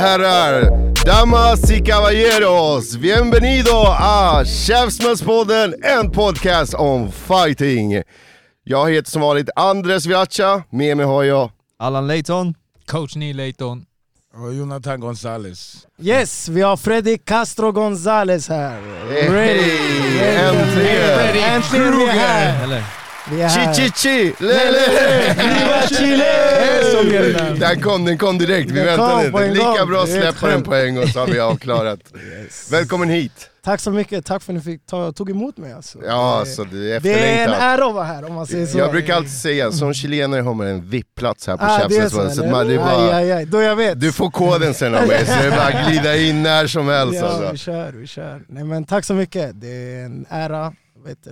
Herrar, damas y caballeros, bienvenido a Käftsmällspodden, en podcast om fighting. Jag heter som vanligt Andres Viacha, med mig har jag Allan Layton. Coach Neil Layton. Och Jonathan Gonzales. Yes, vi har Freddy Castro Gonzales här. Hej, Ready. äntligen! Äntligen är vi här. Vi är här. Chi chi chi, le le le! Viva Chile! Den kom, den kom direkt, vi väntade inte. Lika bra ett släppa den på en gång så har vi avklarat. Välkommen hit! Tack så mycket, tack för att ni fick ta, tog emot mig alltså. Ja, alltså det är Det är en ära att vara här om man säger så. Jag brukar alltid säga, som chilenare har man en VIP-plats här på ah, är så. Så att man, det är Aj, bara... aj, aj. Då jag vet. Du får koden sen av mig, så det är bara att glida in när som helst Ja, alltså. vi kör, vi kör. Nej, men tack så mycket, det är en ära. Vet du,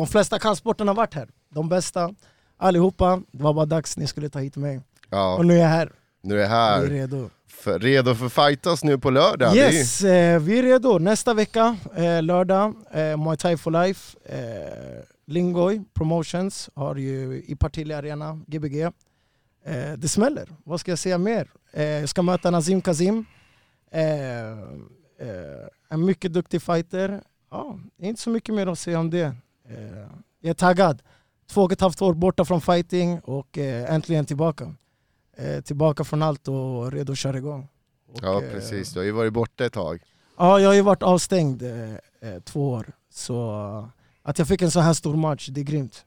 de flesta kampsporten har varit här, de bästa, allihopa. Det var bara dags ni skulle ta hit mig. Ja, Och nu är jag här, nu är jag vi är här. redo. För, redo för fightas nu på lördag. Det är ju- Yes, eh, vi är redo. Nästa vecka, eh, lördag, eh, Muay Thai for Life. Eh, Lingoy Promotions har ju i Partille Arena, Gbg. Eh, det smäller, vad ska jag säga mer? Eh, jag ska möta Nazim Kazim. Eh, eh, en mycket duktig fighter. Ja, inte så mycket mer att säga om det. Eh, jag är taggad. Två och ett halvt år borta från fighting och eh, äntligen tillbaka. Eh, tillbaka från allt och redo att köra igång. Och, Ja precis, du har ju varit borta ett tag. Ja, jag har ju varit avstängd två år. Så att jag fick en så här stor match, det är grymt.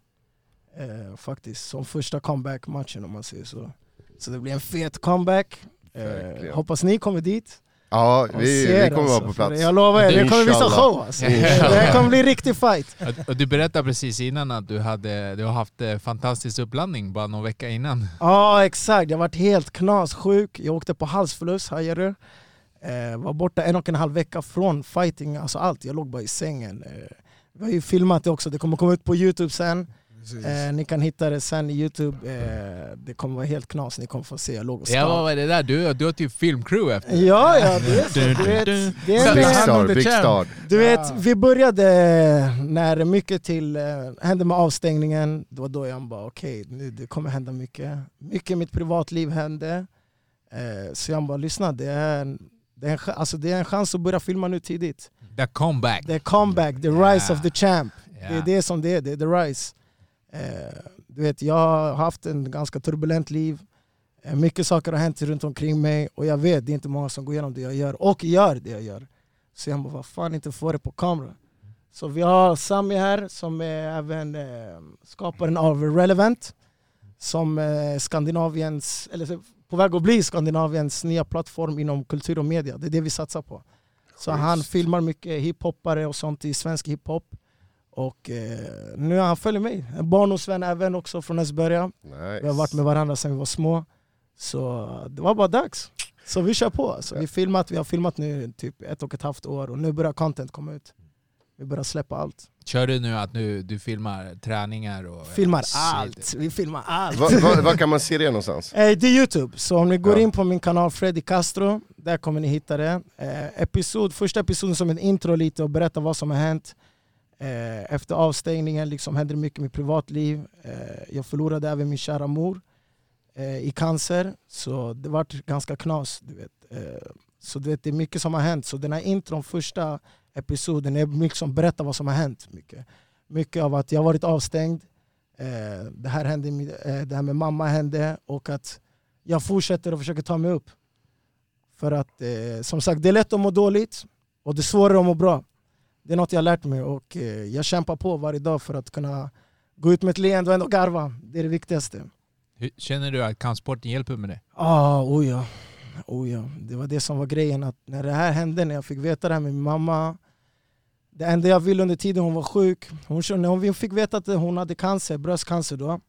Eh, faktiskt, som första comeback-matchen om man säger så. Så det blir en fet comeback. Eh, hoppas ni kommer dit. Ja, vi, vi kommer vara alltså, på för plats. Jag lovar er, det kommer bli så show alltså. Det här kommer bli riktig fight. Du berättade precis innan att du, hade, du har haft eh, fantastisk uppladdning bara någon vecka innan. Ja exakt, jag varit helt knassjuk. Jag åkte på halsförlust, hajar du? Eh, var borta en och en halv vecka från fighting, alltså allt. Jag låg bara i sängen. Eh, vi har ju filmat det också, det kommer komma ut på youtube sen. Eh, ni kan hitta det sen i youtube. Eh, det kommer vara helt knas, ni kommer få se. Jag låg och Ja, vad var det där? Du, du har typ filmcrew efter. Ja, ja, det är så. Du vet, det är Big star, the big star. Du vet, vi började när mycket till eh, hände med avstängningen. Det var då jag bara okej, nu det kommer hända mycket. Mycket i mitt privatliv hände. Eh, så jag bara lyssna, det är, en, det, är en, alltså, det är en chans att börja filma nu tidigt. The comeback. Är comeback, the rise Ja. of the champ. Det är det som det är, det är the rise. Eh, du vet, jag har haft en ganska turbulent liv. Eh, mycket saker har hänt runt omkring mig och jag vet det är inte många som går igenom det jag gör och gör det jag gör. Så jag bara, vad fan inte få det på kamera. Så vi har Sami här som är även eh, skaparen av Relevant. Som Skandinaviens, eller på väg att bli Skandinaviens nya plattform inom kultur och media. Det är det vi satsar på. Så han filmar mycket hiphoppare och sånt i svensk hiphop. Och eh, nu han följer mig. En barndomsvän även också från Esberga. Vi har varit med varandra sedan vi var små. Så det var bara dags. Så vi kör på. Så vi, filmat, vi har filmat nu typ ett och ett halvt år och nu börjar content komma ut. Vi börjar släppa allt. Kör du nu att nu, du filmar träningar och... Filmar allt. Vi filmar allt. Var, var, var kan man se det någonstans? Eh, det är Youtube, så om ni går Ja. in på min kanal Freddy Castro, där kommer ni hitta det. Eh, episod, första episoden som en intro lite och berätta vad som har hänt. Eh, efter avstängningen liksom hände det mycket i mitt privatliv. Eh, jag förlorade även min kära mor eh, i cancer, så det var ganska knas. Du vet. Så du vet, det är mycket som har hänt. Så den här intron, första episoden, är mycket som berättar vad som har hänt. Mycket, mycket av att jag har varit avstängd, det, här hände, det här med mamma hände och att jag fortsätter och försöker ta mig upp. För att som sagt, det är lätt att må dåligt och det är svårare att må bra. Det är något jag har lärt mig och eh, jag kämpar på varje dag för att kunna gå ut med ett leende och ändå garva. Det är det viktigaste. Känner du att kampsporten hjälper med det? Ah, oh ja. Oh ja, det var det som var grejen. Att när det här hände, när jag fick veta det här med min mamma. Det enda jag ville under tiden hon var sjuk, hon, när hon fick veta att hon hade cancer, bröstcancer då.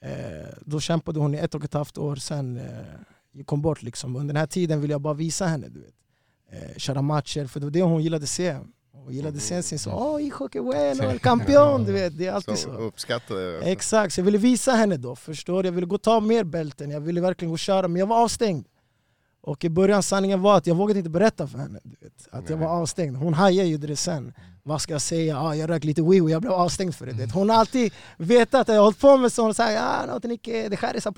Eh, då kämpade hon i ett och ett halvt år, sen eh, hon bort. Liksom. Under den här tiden ville jag bara visa henne. Du vet. Eh, köra matcher, för det var det hon gillade se. Hon gillade se sin så åh, que bueno, campeón! Du vet, det är alltid Så så. uppskattade. Exakt, så jag ville visa henne då. Förstår du? Jag ville gå och ta mer bälten, jag ville verkligen gå och köra, men jag var avstängd. Och i början sanningen var att jag vågade inte berätta för henne du vet, att jag var avstängd. Hon hajade ju det sen. Vad ska jag säga? Ah, jag rök lite wee och jag blev avstängd för det. du Vet. Hon har alltid vetat att jag har hållit på med sånt. Så här, ah, no, tenés det här är så.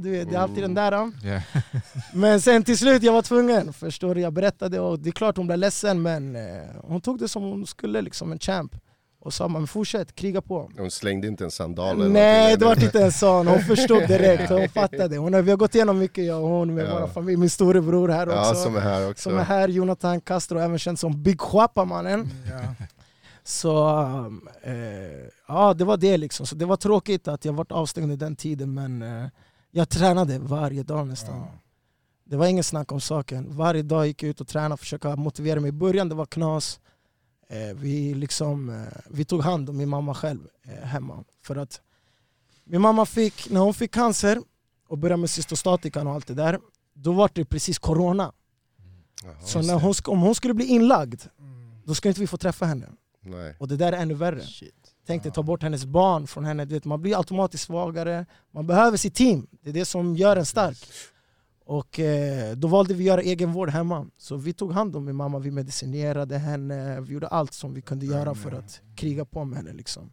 Du vet. Det är alltid den där. ah. Ja. Men sen till slut jag var tvungen. Förstår du? Jag berättade och det är klart hon blev ledsen men eh, hon tog det som hon skulle, liksom en champ. Och sa men fortsätt, kriga på. Hon slängde inte en sandal eller Nej det var inte en sån, hon förstod direkt, hon fattade. Hon har, vi har gått igenom mycket jag och hon med Ja. vår familj, min storebror här också. Ja, som är här också. som är här, Jonathan Castro, även känd som Big Chapa mannen. Ja. Så um, eh, ja, det var det liksom. Så det var tråkigt att jag varit avstängd under den tiden men eh, jag tränade varje dag nästan. Ja. Det var ingen snack om saken. Varje dag gick jag ut och tränade, försöka motivera mig. I början det var knas. Eh, vi, liksom, eh, vi tog hand om min mamma själv eh, hemma. För att min mamma fick, när hon fick cancer och började med cystostatikan och allt det där, då var det precis corona. Jaha, Så när hon, om hon skulle bli inlagd, Mm. då skulle inte vi få träffa henne. Nej. Och det där är ännu värre. Tänk dig ta bort hennes barn från henne, du vet, man blir automatiskt svagare. Man behöver sitt team, det är det som gör en stark. Och eh, då valde vi att göra egenvård hemma. Så vi tog hand om min mamma, vi medicinerade henne, vi gjorde allt som vi kunde göra för att kriga på med henne. Liksom.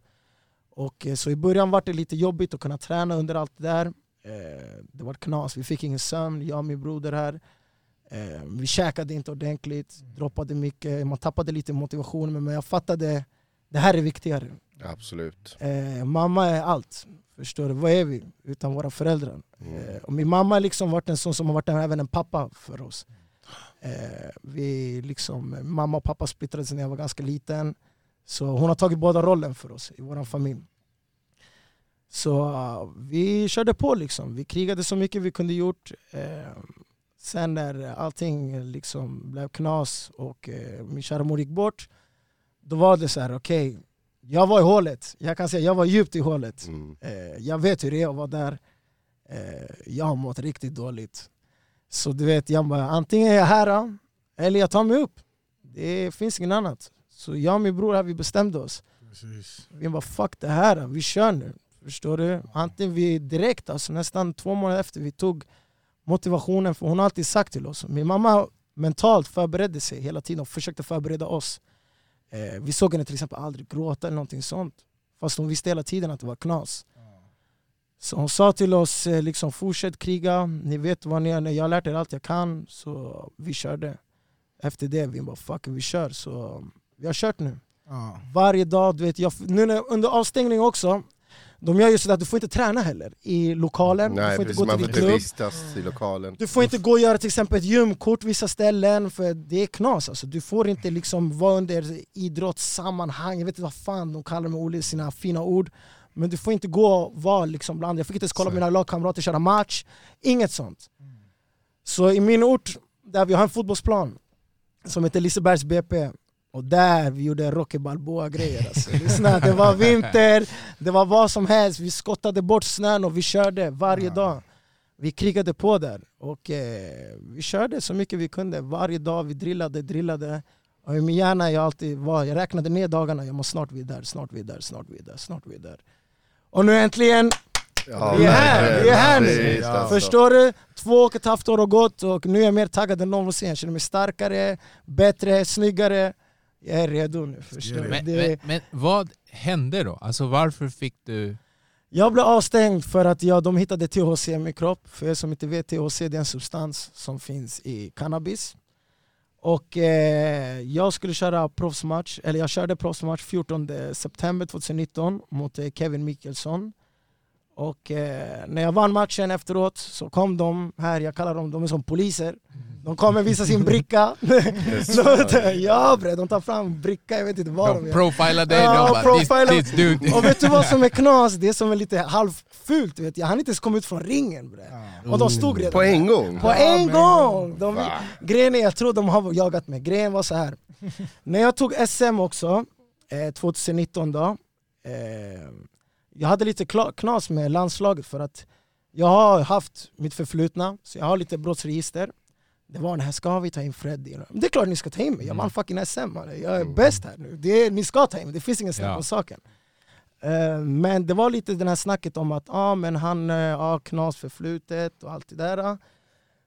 Och, eh, så i början var det lite jobbigt att kunna träna under allt det där. Eh, det var knas, vi fick ingen sömn, jag och min broder här. Eh, vi käkade inte ordentligt, droppade mycket, man tappade lite motivation men jag fattade det här är viktigare. Absolut. Eh, mamma är allt. Förstår du? Vad är vi utan våra föräldrar? Mm. Eh, och min mamma har liksom varit en sån som har varit även en pappa för oss. Eh, vi liksom, mamma och pappa splittrades när jag var ganska liten. Så hon har tagit båda rollen för oss i vår familj. Så uh, vi körde på liksom. Vi krigade så mycket vi kunde gjort. Eh, sen när allting liksom blev knas och eh, min kära mor gick bort, då var det så här: okej, jag var i hålet. Jag kan säga jag var djupt i hålet. Mm. Eh, jag vet hur det är att vara där. Eh, jag har mått riktigt dåligt. Så du vet, jag bara, antingen är jag här eller jag tar mig upp. Det finns inget annat. Så jag och min bror här, vi bestämde oss. Precis. Vi bara fuck det här, vi kör nu. Förstår du? Antingen vi direkt, alltså nästan två månader efter vi tog motivationen, för hon har alltid sagt till oss, min mamma mentalt förberedde sig hela tiden och försökte förbereda oss. Eh, vi såg henne till exempel aldrig gråta eller någonting sånt. Fast hon visste hela tiden att det var knas. Så hon sa till oss, eh, liksom, fortsätt kriga, ni vet vad ni gör, jag har lärt er allt jag kan. Så vi körde. Efter det vi bara fuck vi kör. Så vi har kört nu. Ja. Varje dag, du vet, jag, nu när, under avstängning också, de gör ju så att du får inte träna heller i lokalen, Nej, du får precis. inte gå till din klubb. vistas i lokalen. Du får inte gå och göra till exempel ett gymkort vissa ställen, för det är knas alltså. Du får inte liksom vara under idrottssammanhang, jag vet inte vad fan de kallar det med olika sina fina ord. Men du får inte gå och vara liksom bland Jag fick inte ens kolla mina lagkamrater köra match, inget sånt. Så i min ort, där vi har en fotbollsplan som heter Lisebergs BP, och där vi gjorde Rocky Balboa-grejer alltså. Lyssna, Det var vinter, det var vad som helst, vi skottade bort snön och vi körde varje dag. Vi krigade på där och eh, vi körde så mycket vi kunde. Varje dag vi drillade, drillade. Och i min hjärna jag alltid var, jag räknade ner dagarna, jag måste snart vi är där, snart vi är där, snart vi är där, snart vi är där. Och nu äntligen, Ja, vi är här, vi är här nu. Precis, alltså. Förstår du? Två och ett halvt år har gått och nu är jag mer taggad än någonsin. Jag känner mig starkare, bättre, snyggare. Jag är redo nu. Förstår? Men, Det, men, men vad hände då? Alltså varför fick du... Jag blev avstängd för att jag, de hittade THC i min kropp. För er som inte vet, THC är en substans som finns i cannabis. Och eh, jag skulle köra proffsmatch, eller jag körde proffsmatch 14 september 2019 mot eh, Kevin Mikkelsson. Och eh, när jag vann matchen efteråt så kom de här, jag kallar dem, de är som poliser. De kommer visa sin bricka. Så, ja bre, de tar fram bricka, jag vet inte vad de De gör. profilar dig, Ja, de bara profilar. this, this dude. Och vet du vad som är knas? Det som är lite halvfult, vet jag. han inte ens kom ut från ringen bre. Och de stod redan På en gång? På en gång! De, grejen är, jag tror de har jagat mig. Grejen var så här. När jag tog SM också, eh, 2019 då, eh, jag hade lite knas med landslaget för att jag har haft mitt förflutna, så jag har lite brottsregister. Det var den här, ska vi ta in Freddy? Det är klart ni ska ta in mig, jag vann fucking SM. Jag är bäst här nu. Det är, ni ska ta in mig, det finns ingen snack Ja. om saken. Eh, men det var lite det här snacket om att ah, men han har uh, knas förflutet och allt det där.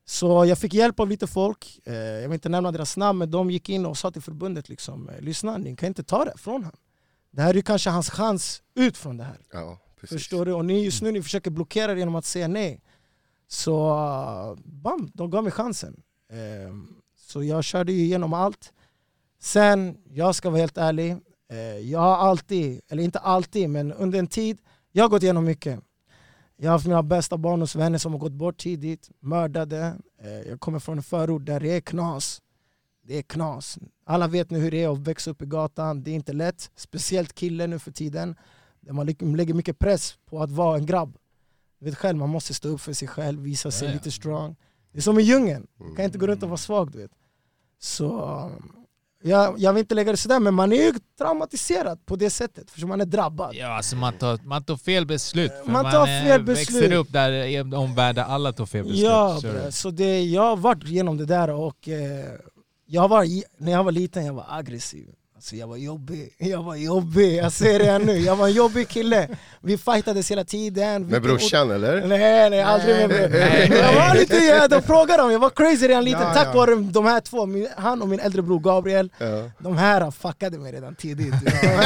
Så jag fick hjälp av lite folk, eh, jag vill inte nämna deras namn, men de gick in och sa till förbundet liksom, eh, lyssna ni kan inte ta det från honom. Det här är kanske hans chans ut från det här. Ja. Förstår du? Och ni just nu ni försöker blockera det genom att säga nej. Så bam, de gav mig chansen. Ehm, så jag körde ju igenom allt. Sen, jag ska vara helt ärlig, eh, jag har alltid, eller inte alltid, men under en tid, jag har gått igenom mycket. Jag har haft mina bästa barndomsvänner som har gått bort tidigt, mördade. Eh, jag kommer från en förort där det är knas. Det är knas. Alla vet nu hur det är att växa upp i gatan, det är inte lätt. Speciellt killen nu för tiden. Där man liksom lägger mycket press på att vara en grabb. Du vet själv, man måste stå upp för sig själv, visa sig Ja, ja. lite strong. Det är som i djungeln, man kan inte gå runt och vara svag du vet. Så um, jag, jag vill inte lägga det sådär, men man är ju traumatiserad på det sättet, för man är drabbad. Ja, alltså man tar, man tar fel beslut. För Man tar eh, fel beslut. växer upp där i en omvärld där alla tar fel beslut. Ja, Så- så det, jag har varit igenom det där och eh, jag var, när jag var liten jag var aggressiv. Alltså jag var jobbig, jag var jobbig, jag ser det här nu. Jag var en jobbig kille. Vi fightades hela tiden. Med brorsan eller? Nej nej, aldrig med bror. Nej, nej. Jag var lite, jag, de frågade dem, jag var crazy redan liten. Ja, Tack ja. vare de här två, min, han och min äldre bror Gabriel. Ja. De här fuckade mig redan tidigt.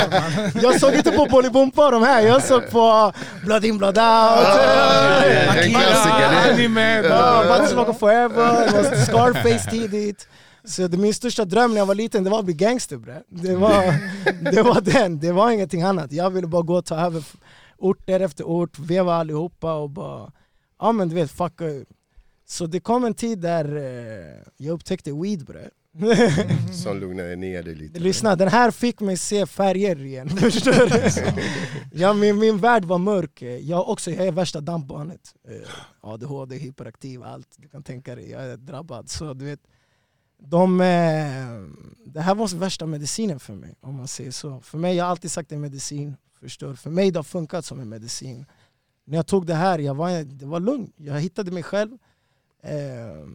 Jag såg inte på Bolibompa de här, jag såg på Blood in blood out. Klassiker. det- Anime, Battleslocker Forever, det var Scarface tidigt. Så det, min största dröm när jag var liten det var att bli gangster bre. Det var, det var den, det var ingenting annat. Jag ville bara gå och ta över orter efter ort, veva allihopa och bara, ja men du vet, fucka ur. Så det kom en tid där eh, jag upptäckte weed bre. Som lugnade ner dig lite. Lyssna, den här fick mig se färger igen. Förstår du? ja, min, min värld var mörk. Jag, också, jag är värsta dampbarnet. Eh, ADHD, hyperaktiv, allt du kan tänka dig. Jag är drabbad. Så du vet, de, eh, det här var värsta medicinen för mig, om man säger så. För mig, jag har alltid sagt det är medicin. Förstår? För mig det har funkat som en medicin. När jag tog det här, jag var, det var lugn. Jag hittade mig själv. Eh,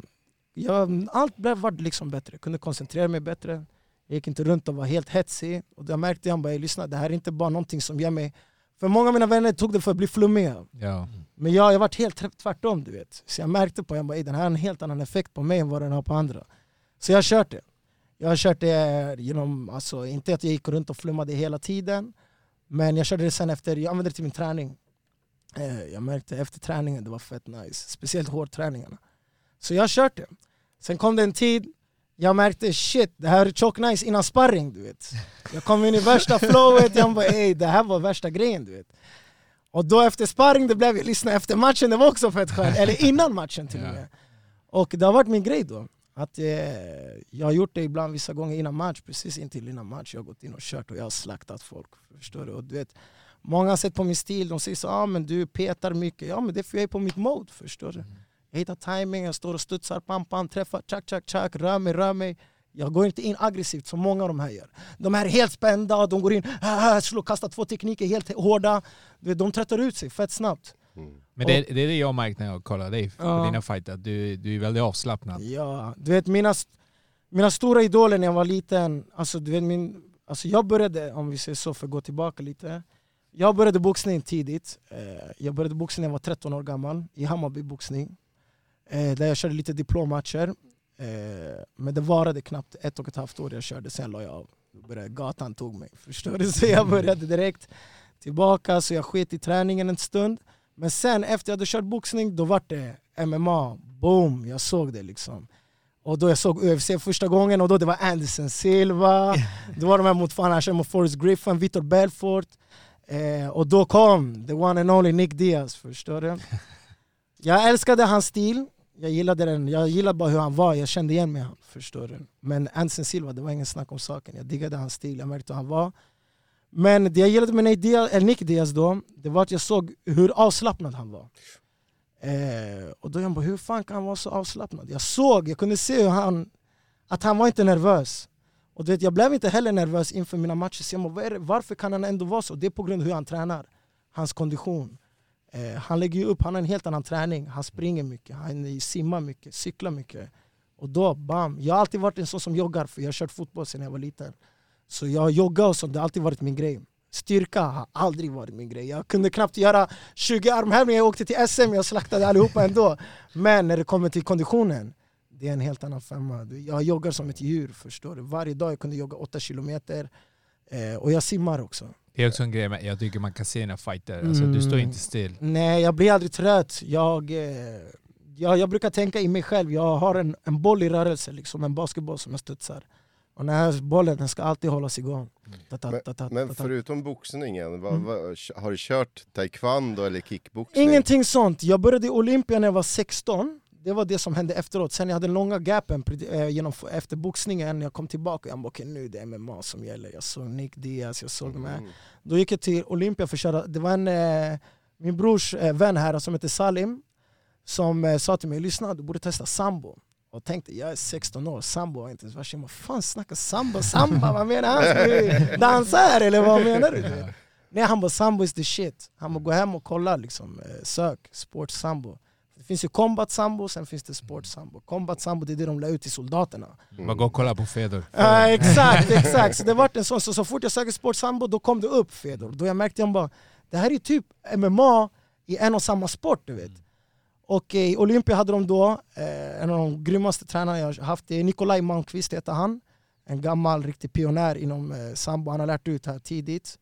jag, allt blev liksom bättre, jag kunde koncentrera mig bättre. Jag gick inte runt och var helt hetsig. Och jag märkte jag bara, lyssna, det här är inte bara någonting som ger mig... För många av mina vänner tog det för att bli flummiga. Ja. Men jag, jag varit helt tvärt- tvärtom du vet. Så jag märkte på, jag bara, "Ey, den här har en helt annan effekt på mig än vad den har på andra. Så jag har kört det. Jag har kört det genom, alltså inte att jag gick runt och flummade hela tiden. Men jag körde det sen efter, jag använde det till min träning. Eh, Jag märkte efter träningen, det var fett nice. Speciellt hårdträningarna. Så jag har kört det. Sen kom det en tid, jag märkte shit, det här är tjock nice innan sparring du vet. Jag kom in i värsta flowet, jag bara ey det här var värsta grejen du vet. Och då efter sparring, det blev, lyssna efter matchen, det var också fett skönt. Eller innan matchen till och med. Och det har varit min grej då. Att eh, jag har gjort det ibland vissa gånger innan match, precis intill innan match. Jag har gått in och kört och jag har slaktat folk. Förstår du? Och du vet, många har sett på min stil, de säger så ah, men du petar mycket. Ja men det är för jag är på mitt mode, förstår du? Jag hittar timing, jag står och studsar, pam pam, träffar, tjack tjack tjack, rör mig, rör mig. Jag går inte in aggressivt som många av de här gör. De här är helt spända, de går in, ah, slår, kastar två tekniker helt hårda. De tröttar ut sig fett snabbt. Men det, det är det jag märkt när jag kollar dig på Ja. dina fighter, att du, du är väldigt avslappnad. Ja, du vet mina, mina stora idoler när jag var liten, alltså, du vet, min, alltså jag började, om vi säger så för att gå tillbaka lite. Jag började boxning tidigt. Eh, Jag började boxning när jag var 13 år gammal, i Hammarby boxning. Eh, Där jag körde lite diplommatcher. Eh, Men det varade knappt ett och ett halvt år jag körde, sen la jag av. Gatan tog mig, förstår du? Så jag började direkt tillbaka, så jag sket i träningen en stund. Men sen efter jag hade kört boxning, då var det MMA. Boom, jag såg det liksom. Och då jag såg UFC första gången och då det var Anderson Silva, det var de här mot, fan, körde mot Forrest Griffin, Vitor Belfort. Eh, och då kom the one and only Nick Diaz, förstår du? Jag älskade hans stil, Jag gillade den, jag gillade bara hur han var, jag kände igen mig han, förstår du. Men Anderson Silva, det var ingen snack om saken. Jag diggade hans stil, jag märkte hur han var. Men det jag gillade med Nate Nick Diaz då, det var att jag såg hur avslappnad han var. Eh, och då jag bara, hur fan kan han vara så avslappnad? Jag såg, jag kunde se hur han, att han var inte nervös. Och du vet, jag blev inte heller nervös inför mina matcher. Så jag bara, var det, varför kan han ändå vara så? Det är på grund av hur han tränar. Hans kondition. Eh, han lägger ju upp, han har en helt annan träning. Han springer mycket, han simmar mycket, cyklar mycket. Och då, bam! Jag har alltid varit en sån som joggar, för jag har kört fotboll sedan jag var liten. Så jag joggar och sånt, det har alltid varit min grej. Styrka har aldrig varit min grej. Jag kunde knappt göra 20 armhävningar, jag åkte till SM, jag slaktade allihopa ändå. Men när det kommer till konditionen, det är en helt annan femma. Jag joggar som ett djur, förstår du. Varje dag jag kunde jogga 8 kilometer. Eh, och jag simmar också. Det är också en grej med, jag tycker man kan se dina fighter, alltså, du står Mm. inte still. Nej, jag blir aldrig trött. Jag, eh, jag, jag brukar tänka i mig själv, jag har en, en boll i rörelse, liksom en basketboll som jag studsar. Och den här bollen den ska alltid hållas igång. Ta, ta, ta, ta, Men ta. förutom boxningen, vad, Mm. vad, har du kört taekwondo eller kickboxning? Ingenting sånt. Jag började i Olympia när jag var 16. Det var det som hände efteråt. Sen jag hade den långa gapen eh, genom, efter boxningen, när jag kom tillbaka, jag bara okej nu det är MMA som gäller. Jag såg Nick Diaz, jag såg de här. Mm. Då gick jag till Olympia för att köra, det var en, eh, min brors eh, vän här som heter Salim som sa till mig, lyssna du borde testa sambo. Och tänkte, jag är 16 år, sambo var inte ens. Jag bara, fan snackar sambo, samba, vad menar han? Ska vi dansa här eller vad menar du? Nej han bara, sambo is the shit. Han bara, gå hem och kolla, liksom, eh, sök sport sambo. Det finns ju combat sambo, sen finns det sport sambo. Combat sambo det är det de lär ut till soldaterna. Bara gå och kolla på Fedor. Ja exakt, exakt. Så det var en sån, så, så fort jag sökte sportsambo då kom det upp Fedor. Då jag märkte jag bara, det här är typ MMA i en och samma sport du vet. Och i Olympia hade de då, eh, en av de grymmaste tränarna jag har haft, det är Nikolaj Malmqvist heter han. En gammal riktig pionjär inom eh, sambo, han har lärt ut här tidigt.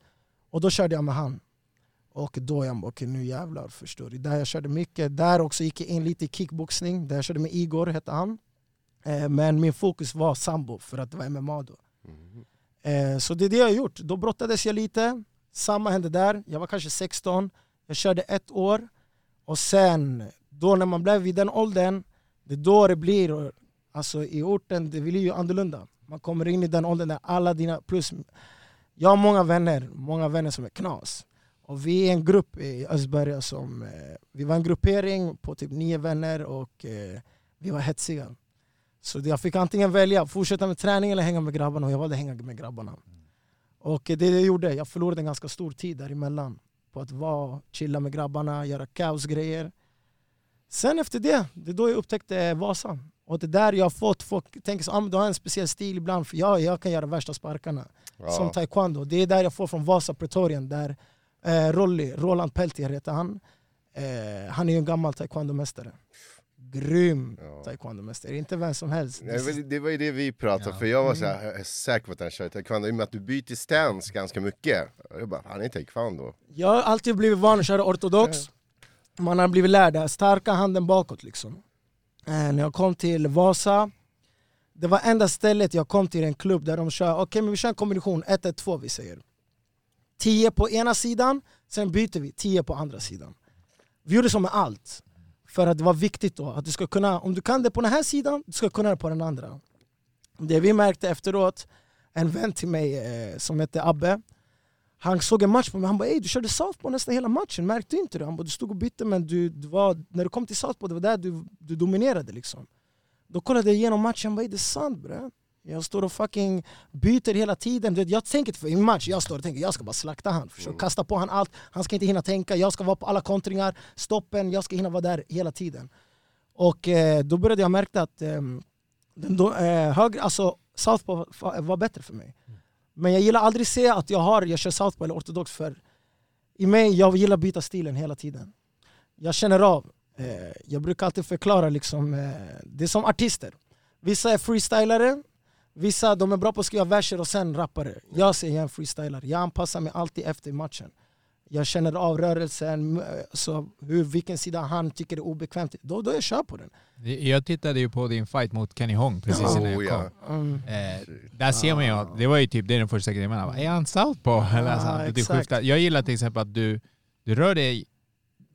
Och då körde jag med han. Och då jag bara, okej nu jävlar förstår du. Där jag körde mycket, där också gick jag in lite i kickboxning, där jag körde med Igor hette han. Eh, men min fokus var sambo för att det var MMA då. Mm. Eh, så det är det jag har gjort. Då brottades jag lite, samma hände där. Jag var kanske 16, jag körde ett år. Och sen, då när man blev vid den åldern, det är då det blir, alltså i orten, det blir ju annorlunda. Man kommer in i den åldern där alla dina, plus jag har många vänner, många vänner som är knas. Och vi är en grupp i Östberga som, eh, vi var en gruppering på typ nio vänner och eh, vi var hetsiga. Så jag fick antingen välja fortsätta med träning eller hänga med grabbarna och jag valde att hänga med grabbarna. Och det det jag gjorde, jag förlorade en ganska stor tid däremellan på att vara, chilla med grabbarna, göra kaosgrejer. Sen efter det, det är då jag upptäckte Vasa. Och det är där jag har fått folk tänker så, ah, men du har en speciell stil ibland för jag, jag kan göra värsta sparkarna. Ja. Som taekwondo. Det är där jag får från Vasa Pretorian där eh, Rolly, Roland Peltier heter han. Eh, han är ju en gammal taekwondomästare. Grym Ja. taekwondomästare, inte vem som helst. Nej, det var ju det vi pratade Ja. för jag var så här, jag är säker på att han kör taekwondo i och med att du byter stance ganska mycket. Jag bara, han är taekwondo. Jag har alltid blivit van att köra ortodox. Man har blivit lärd där, starka handen bakåt liksom. Eh, när jag kom till Vasa, det var enda stället jag kom till en klubb där de kör, okej men vi kör en kombination 1-1-2 vi säger. 10 på ena sidan, sen byter vi 10 på andra sidan. Vi gjorde så med allt. För att det var viktigt då, att du ska kunna, om du kan det på den här sidan, du ska kunna det på den andra. Det vi märkte efteråt, en vän till mig eh, som hette Abbe, han såg en match på mig, han bara ey du körde southpaw nästan hela matchen, märkte du inte det? Han bara du stod och bytte men du, du var, när du kom till southpaw det var där du, du dominerade liksom. Då kollade jag igenom matchen, jag bara ey det är sant bre. Jag står och fucking byter hela tiden. Du vet, Jag tänker för i en match, jag står och tänker jag ska bara slakta han. Försöka kasta på han allt, han ska inte hinna tänka, jag ska vara på alla kontringar, stoppen, jag ska hinna vara där hela tiden. Och eh, då började jag märka att eh, den då, eh, högre, alltså, southpaw var- var bättre för mig. Men jag gillar aldrig säga att jag har, jag kör southpaw eller ortodox för i mig, jag gillar att byta stilen hela tiden. Jag känner av. Eh, jag brukar alltid förklara liksom, eh, det är som artister. Vissa är freestylare, vissa de är bra på att skriva verser och sen rappare. Jag säger jag är en freestylare, jag anpassar mig alltid efter matchen. Jag känner av rörelsen, så hur, vilken sida han tycker är obekvämt. Då, då jag kör på den. Jag tittade ju på din fight mot Kenny Hong precis innan Oh, jag kom. ja. Mm. Eh, där ser man ju att det var ju typ det är den första grejen man bara, är han southpaw? Eller alltså, Ja, att du skiftar. Jag gillar till exempel att du, du rör dig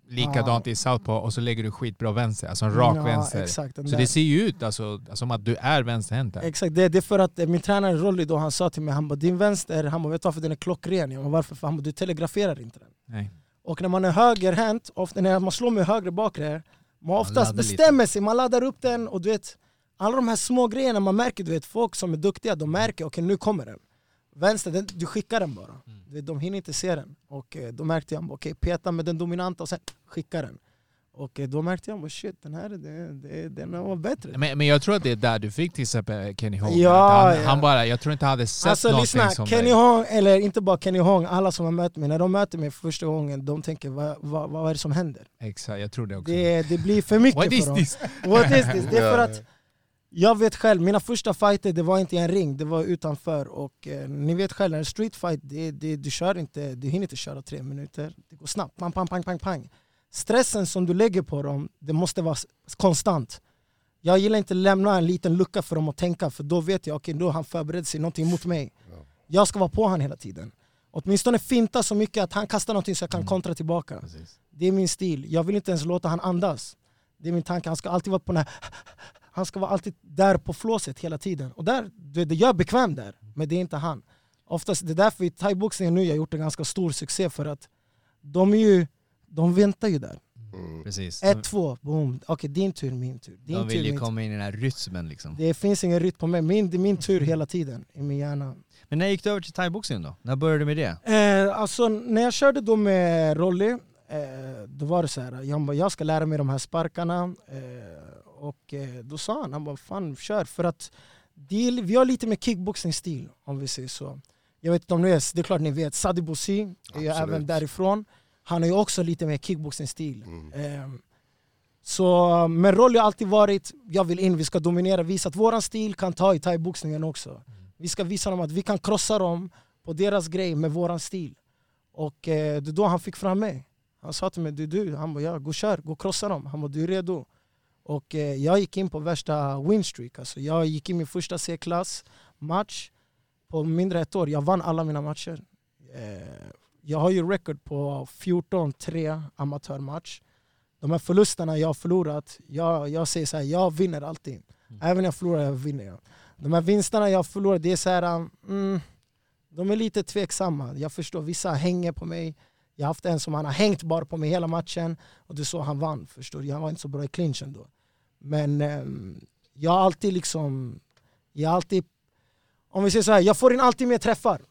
likadant i southpaw och så lägger du skitbra vänster, alltså en rak Ja, vänster. Exakt, Så där. det ser ju ut alltså, som att du är vänsterhänt. Exakt, det, det är för att eh, min tränare Rolly då, han sa till mig, han bara din vänster, han bara vet du varför den är klockren? Jag bara, varför? För han bara, du telegraferar inte den. Nej. Och när man är högerhänt, ofta när man slår med höger bakre, man oftast laddar bestämmer sig, man laddar upp den och du vet alla de här små grejerna man märker, du vet folk som är duktiga, de märker okej nu kommer den. Vänster, den, du skickar den bara. Vet, de hinner inte se den. Och eh, då märkte jag, okej peta med den dominanta och sen skicka den. Och eh, då märkte jag, shit den här det, det, den var bättre. Men, men jag tror att det är där du fick till exempel Kenny Hogan. Ja, han, ja. han bara, jag tror inte han hade sett Alltså någonting lyssna, som Kenny dig. Hong, eller inte bara Kenny Hong, alla som har mött mig, när de möter mig första gången, de tänker vad, vad, vad är det som händer? Exakt, jag tror det också. Det, det blir för mycket What för is dem. this? What is this? Det är för att jag vet själv, mina första fighter det var inte i en ring, det var utanför. Och eh, ni vet själv, en street fight, det, det, du, kör inte, du hinner inte köra tre minuter. Det går snabbt, pang, pang, pang, pang, pang. Stressen som du lägger på dem, det måste vara konstant. Jag gillar inte att lämna en liten lucka för dem att tänka, för då vet jag, okej då har han förberett sig någonting mot mig. Jag ska vara på han hela tiden. Åtminstone finta så mycket att han kastar någonting så jag kan kontra tillbaka. Det är min stil. Jag vill inte ens låta han andas. Det är min tanke. Han ska alltid vara på den här... Han ska vara alltid där på flåset hela tiden. Och där, det, det, jag är bekväm där, men det är inte han. Oftast, det är därför i thaiboxningen nu jag har gjort en ganska stor succé för att de är ju... De väntar ju där. Precis. Ett, två, boom. Okej, din tur, min tur. Din De tur, vill ju min komma in i den här rytmen liksom. tur. Det finns ingen rytm på mig. Min, det är min tur hela tiden i min hjärna. Men när gick du över till thaiboxning då? När började du med det? Eh, alltså när jag körde då med Rolly, eh, då var det så här, jag, jag ska lära mig de här sparkarna. Eh, och eh, då sa han, han bara fan kör. För att det är, vi har lite med kickboxing-stil om vi säger så. Jag vet inte om ni vet, det är klart ni vet, Sadi Bosi är ju även därifrån. Han har ju också lite mer kickboxing-stil. Eh, så, men Rolly har alltid varit, jag vill in, vi ska dominera, visa att våran stil kan ta i thaiboxningen också. Vi ska visa dem att vi kan krossa dem på deras grej med våran stil. Och eh, det är då han fick fram mig. Han sa till mig, du, du, han bara, ja, gå kör, gå och krossa dem. Han bara, du är redo. Och eh, jag gick in på värsta winstreak. Alltså, jag gick in min första C-klass match på mindre än ett år. Jag vann alla mina matcher. Eh, jag har ju record på 14-3 amatörmatch. De här förlusterna jag har förlorat, jag, jag säger så här, jag vinner alltid. Även när jag förlorar, jag vinner jag. De här vinsterna jag har förlorat, det är så här, mm, de är lite tveksamma. Jag förstår, vissa hänger på mig. Jag har haft en som han har hängt bara på mig hela matchen och det är så han vann. Förstår du? Jag var inte så bra i clinchen då. Men ehm, jag har alltid liksom, jag har alltid, om vi säger så här, jag får in alltid mer träffar.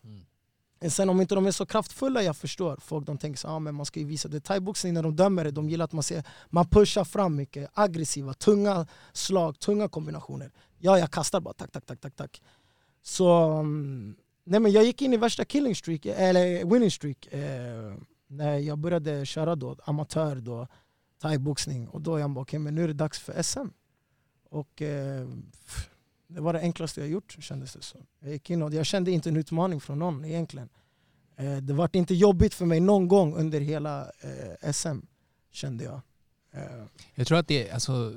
Men Sen om inte de är så kraftfulla, jag förstår. Folk de tänker så ah, men man ska ju visa det. Thaiboxning när de dömer det, de gillar att man ser, man pushar fram mycket. Aggressiva, tunga slag, tunga kombinationer. Ja, jag kastar bara tack, tack, tack, tack, tack. Så, mm, nej men jag gick in i värsta killing streak, eller winning streak. Eh, när jag började köra då, amatör då, thaiboxning. Och då jag bara, okej men nu är det dags för SM. Och eh, det var det enklaste jag gjort kändes det som. Jag gick in och jag kände inte en utmaning från någon egentligen. Eh, det var inte jobbigt för mig någon gång under hela eh, SM, kände jag. Eh, Jag tror att det är, alltså,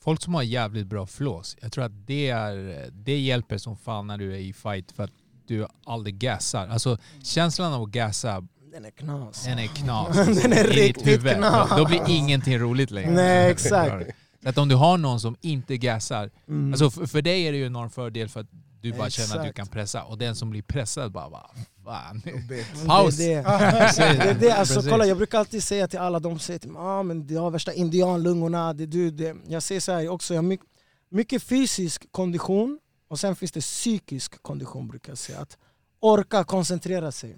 folk som har jävligt bra flås, jag tror att det, är, det hjälper som fan när du är i fight för att du aldrig gassar. Alltså känslan av att gassa, den är knas. den är knas. Den är i riktigt knas. Då, då blir ingenting roligt längre. Nej, exakt. Så att om du har någon som inte gassar, Mm. alltså för, för dig är det ju en enorm fördel för att du bara känner att du Exakt. kan pressa och den som blir pressad bara, bara fan. Paus. Det är det. Det, är det. Alltså, kolla, jag brukar alltid säga till alla, de säger till mig ah, men du har värsta indianlungorna, det är du. Det. Jag säger så här också, jag har mycket, mycket fysisk kondition och sen finns det psykisk kondition brukar jag säga. Att orka koncentrera sig.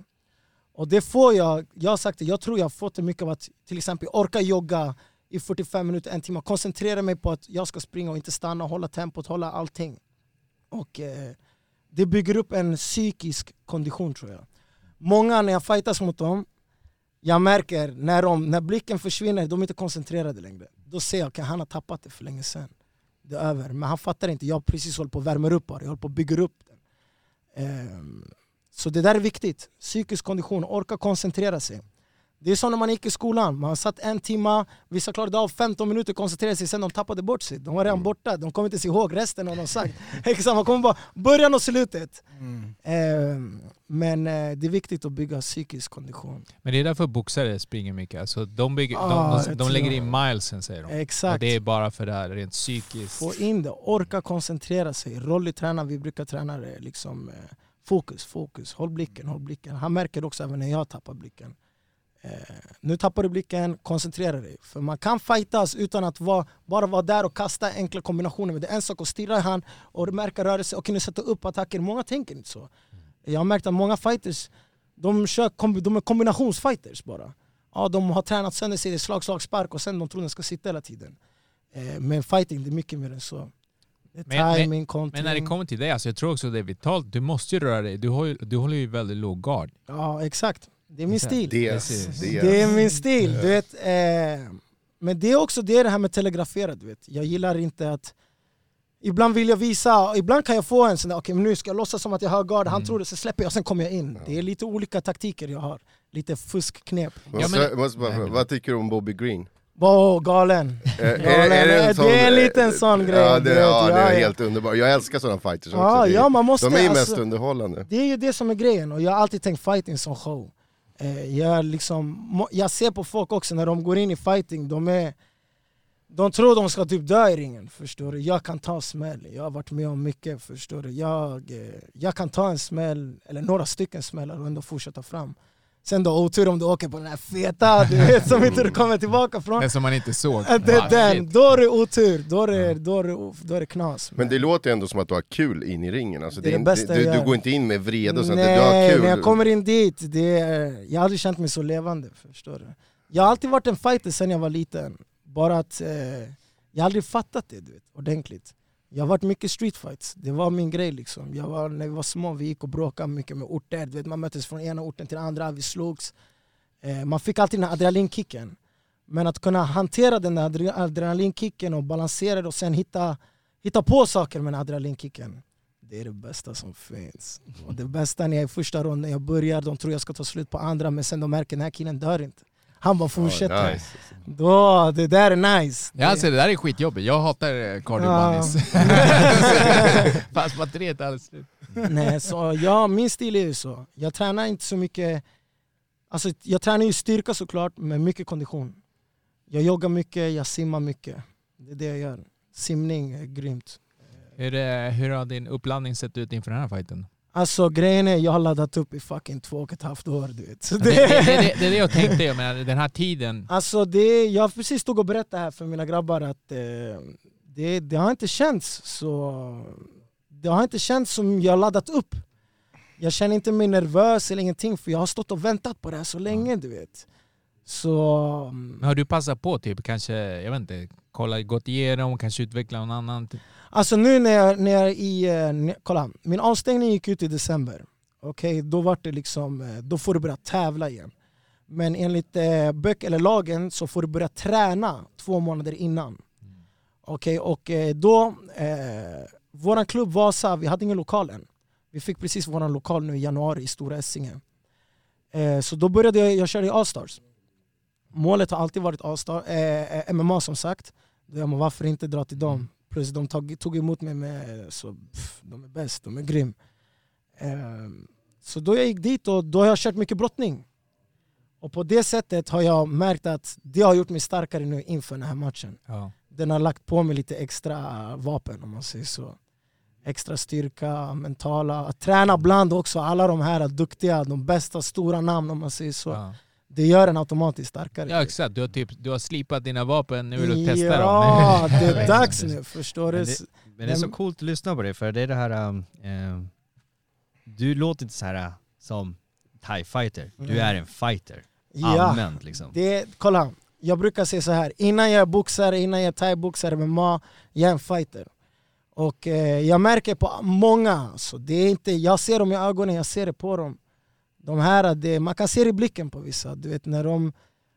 Och det får jag, jag har sagt det, jag tror jag har fått det mycket av att till exempel orka jogga i 45 minuter, en timme, koncentrera mig på att jag ska springa och inte stanna, hålla tempot, hålla allting. Och eh, det bygger upp en psykisk kondition tror jag. Många när jag fightas mot dem, jag märker när, de, när blicken försvinner, de är inte koncentrerade längre. Då ser jag att han har tappat det för länge sedan. Det är över. Men han fattar inte, jag har precis håller på att värma upp bara, jag håller på att bygga upp den. Ehm, så det där är viktigt. Psykisk kondition, orka koncentrera sig. Det är som när man gick i skolan, man satt en timme, vissa klarade av 15 minuter, koncentrerade sig, sen de tappade bort sig. De var redan borta, de kommer inte ens ihåg resten av vad de sagt. Exakt, man kommer bara början och slutet. Eh, men eh, det är viktigt att bygga psykisk kondition. Men det är därför boxare springer mycket. Alltså, de, bygger, Ah, de, de, de lägger in milesen säger de. Exakt. Och det är bara för det här rent psykiskt. Få in det, orka koncentrera sig. Rolly tränar, vi brukar träna det liksom, eh, fokus, fokus, håll blicken, håll blicken. Han märker det också även när jag tappar blicken. Eh, nu tappar du blicken, koncentrera dig. För man kan fightas utan att vara, bara vara där och kasta enkla kombinationer. Men det är en sak att stirra i han och märka rörelse och kunna sätta upp attacker. Många tänker inte så. Jag har märkt att många fighters, de, kör, kombi- de är kombinationsfighters bara. Ja, de har tränat sönder sig i slag, slag, spark och sen de tror de ska sitta hela tiden. Eh, men fighting, det är mycket mer än så. Men- men- timing. Men när det kommer till dig, alltså jag tror också det är vitalt. Du måste ju röra dig. Du, har ju, du håller ju väldigt låg gard. Ja, exakt. Det är min stil. Det, Precis. det, Det är min stil. Du vet, eh, men det är också det, är det här med telegrafera. Du vet. Jag gillar inte att... Ibland vill jag visa, ibland kan jag få en sån där, okej men nu ska jag låtsas som att jag har gard, han Mm. tror det, så släpper jag, sen kommer jag in. Det är lite olika taktiker jag har. Lite fuskknep. Måste, men- Nej, men- vad tycker du om Bobby Green? Wow, galen. Är, är, Galen. är det, en sån, Det är en liten sån grej, Ja, det, ja, det är helt underbart. Jag älskar sådana fighters också. Ja, det är, ja, man måste, de är ju mest alltså- underhållande. Det är ju det som är grejen, och jag har alltid tänkt fighting som show. Eh, jag, liksom, jag ser på folk också när de går in i fighting, de, är, de tror de ska typ dö i ringen. Förstår du? Jag kan ta smäll, jag har varit med om mycket. Förstår du? Jag, eh, jag kan ta en smäll, eller några stycken smällar och ändå fortsätta fram. Sen då otur om du åker på den här feta, du vet, som inte du kommer tillbaka från. Den som man inte såg. Det är den, då är det otur, då är det, då är det, då är det knas. Men det låter ändå som att du har kul in i ringen. Alltså, Det är det bästa du, du går inte in med vrede och sånt, Nej, du har kul. när jag kommer in dit, det är, jag har aldrig känt mig så levande. Förstår du? Jag har alltid varit en fighter sen jag var liten. Bara att eh, jag har aldrig fattat det du vet, ordentligt. Jag har varit mycket streetfights, det var min grej. liksom. Jag var, när vi var små vi gick och bråkade mycket med orter. Du vet, man möttes från ena orten till den andra, vi slogs. Eh, man fick alltid den här adrenalinkicken. Men att kunna hantera den där adrenalinkicken och balansera det och sen hitta, hitta på saker med den adrenalinkicken. Det är det bästa som finns. Och det bästa när jag är i första ronden, jag börjar, de tror jag ska ta slut på andra men sen de märker den här killen dör inte. Han bara fortsätter. Ja, nice. Då, det där är nice. Ja, alltså, det där är skitjobbigt. Jag hatar eh, cardio Ja. bunnies. Fast batteriet är alldeles slut. Nej, så ja, min stil är ju så. Jag tränar inte så mycket, alltså jag tränar ju styrka såklart, men mycket kondition. Jag joggar mycket, jag simmar mycket. Det är det jag gör. Simning är grymt. Hur, eh, hur har din uppladdning sett ut inför den här fighten? Alltså grejen är, jag har laddat upp i fucking två och ett halvt år du vet. Det, det, det, det, är det jag tänkte, jag menar, den här tiden. Alltså det, jag precis stod och berättade här för mina grabbar att eh, det, det har inte känts så... Det har inte känts som jag laddat upp. Jag känner inte mig nervös eller ingenting för jag har stått och väntat på det här så länge du vet. Så... Men har du passat på typ kanske, jag vet inte, kolla, gått igenom, kanske utveckla någon annan? Typ. Alltså nu när jag, när jag i... eh, när- Kolla, min avstängning gick ut i december. Okej, då var det liksom... eh, Då får du börja tävla igen. Men enligt eh, böcker eller lagen så får du börja träna två månader innan. Okej, och eh, då... Eh, våran klubb Vasa, vi hade ingen lokal än. Vi fick precis våran lokal nu i januari i Stora Essingen. Eh, så då började jag, jag körde i Allstars. Målet har alltid varit Allstar, eh, eh, MMA som sagt. Då men varför inte dra till dem? Plus de tog, tog emot mig med, så pff, de är bäst, de är grym. Ehm, så då jag gick dit och då har jag kört mycket brottning. Och på det sättet har jag märkt att det har gjort mig starkare nu inför den här matchen. Ja. Den har lagt på mig lite extra vapen om man säger så. Extra styrka, mentala, att träna bland också alla de här duktiga, de bästa stora namn om man säger så. Ja. Det gör en automatiskt starkare. ja exakt, du har, typ, du har slipat dina vapen, nu vill du testa ja, dem. det är dags nu, förstår du? Men det, men det är så coolt att lyssna på det, för det är det här... um, eh, du låter inte så här uh, som thai fighter. Du Nej. är en fighter. Ja. Allmänt liksom. Det, kolla, jag brukar säga så här. innan jag är boxare, innan jag är thai-boxare med Ma, jag är en fighter. Och eh, jag märker på många, så det är inte, jag ser dem i ögonen, jag ser det på dem. De här, det, man kan se det i blicken på vissa. Du vet, när de,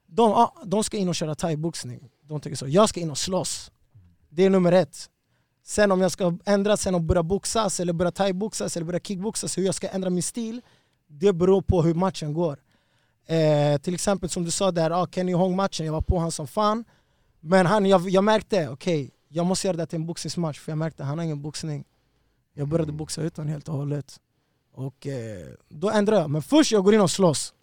de, ah, de ska in och köra thai-boxning. De tycker så, jag ska in och slåss. Det är nummer ett. Sen om jag ska ändra sen och börja boxas, eller börja thai-boxas eller börja kickboxas, hur jag ska ändra min stil, det beror på hur matchen går. Eh, till exempel som du sa där, ah, Kenny Hong-matchen, jag var på han som fan. Men han, jag, jag märkte, okej, jag måste göra det till en boxningsmatch för jag märkte han har ingen boxning. Jag började boxa utan helt och hållet. Och eh, då ändrade jag. Men först jag går in och slåss.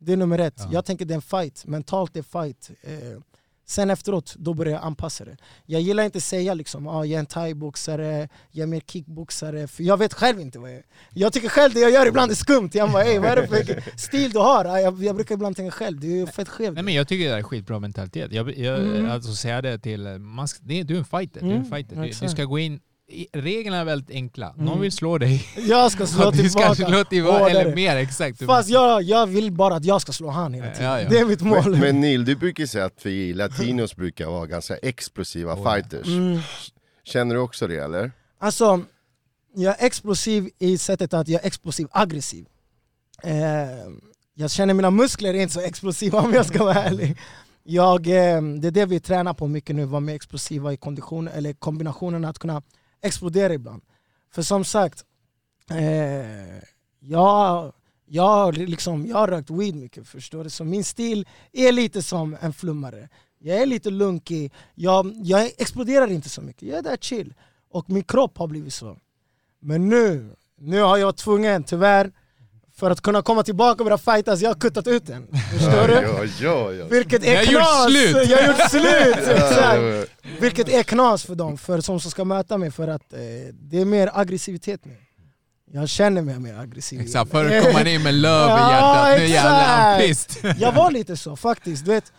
Det är nummer ett. Ja. Jag tänker det är en fight, mentalt det är fight. Eh, sen efteråt, då börjar jag anpassa det. Jag gillar inte att säga liksom, ah, jag är en thaiboxare, jag är mer kickboxare, för jag vet själv inte vad jag är. Jag tycker själv det jag gör ibland är skumt. Jag bara, "Ey, vad är det för stil du har? Ah, Jag, jag brukar ibland tänka själv, du är fett skev. Nej men jag tycker det är skitbra mentalitet. Jag, jag, Mm. Alltså säga det till, man, ska- det, du är en fighter. Du, är en Mm, fighter. Du, du ska gå in, reglerna är väldigt enkla. Någon Mm. vill slå dig. Jag ska slå och du ska tillbaka. slå tillbaka, eller mer exakt. Fast jag, jag vill bara att jag ska slå han hela tiden. Ja, ja. Det är mitt mål. Men, men Neil, du brukar säga att vi latinos brukar vara ganska explosiva Oh, ja. fighters. Mm. Känner du också det eller? Alltså, jag är explosiv i sättet att jag är explosiv aggressiv. Eh, jag känner mina muskler är inte så explosiva om jag ska vara ärlig. Jag, eh, det är det vi tränar på mycket nu, vara mer explosiva i kondition, eller kombinationen att kunna explodera ibland. För som sagt, eh, jag, jag, har liksom, jag har rökt weed mycket förstår du? Så min stil är lite som en flummare. Jag är lite lunkig, jag, jag exploderar inte så mycket, jag är där chill. Och min kropp har blivit så. Men nu, nu har jag varit tvungen tyvärr, för att kunna komma tillbaka och börja fightas, jag har kuttat ut den. Förstår du? Ja, ja, ja. Vilket är Jag gjort knas! slut. Jag har gjort slut! Exakt. Ja, Vilket är knas för dem, för som ska möta mig, för att eh, det är mer aggressivitet nu. Jag känner mig mer aggressiv. Exakt, förr kom man in med löv i hjärtat, nu jävlar pissed. Jag var lite så faktiskt. Du vet,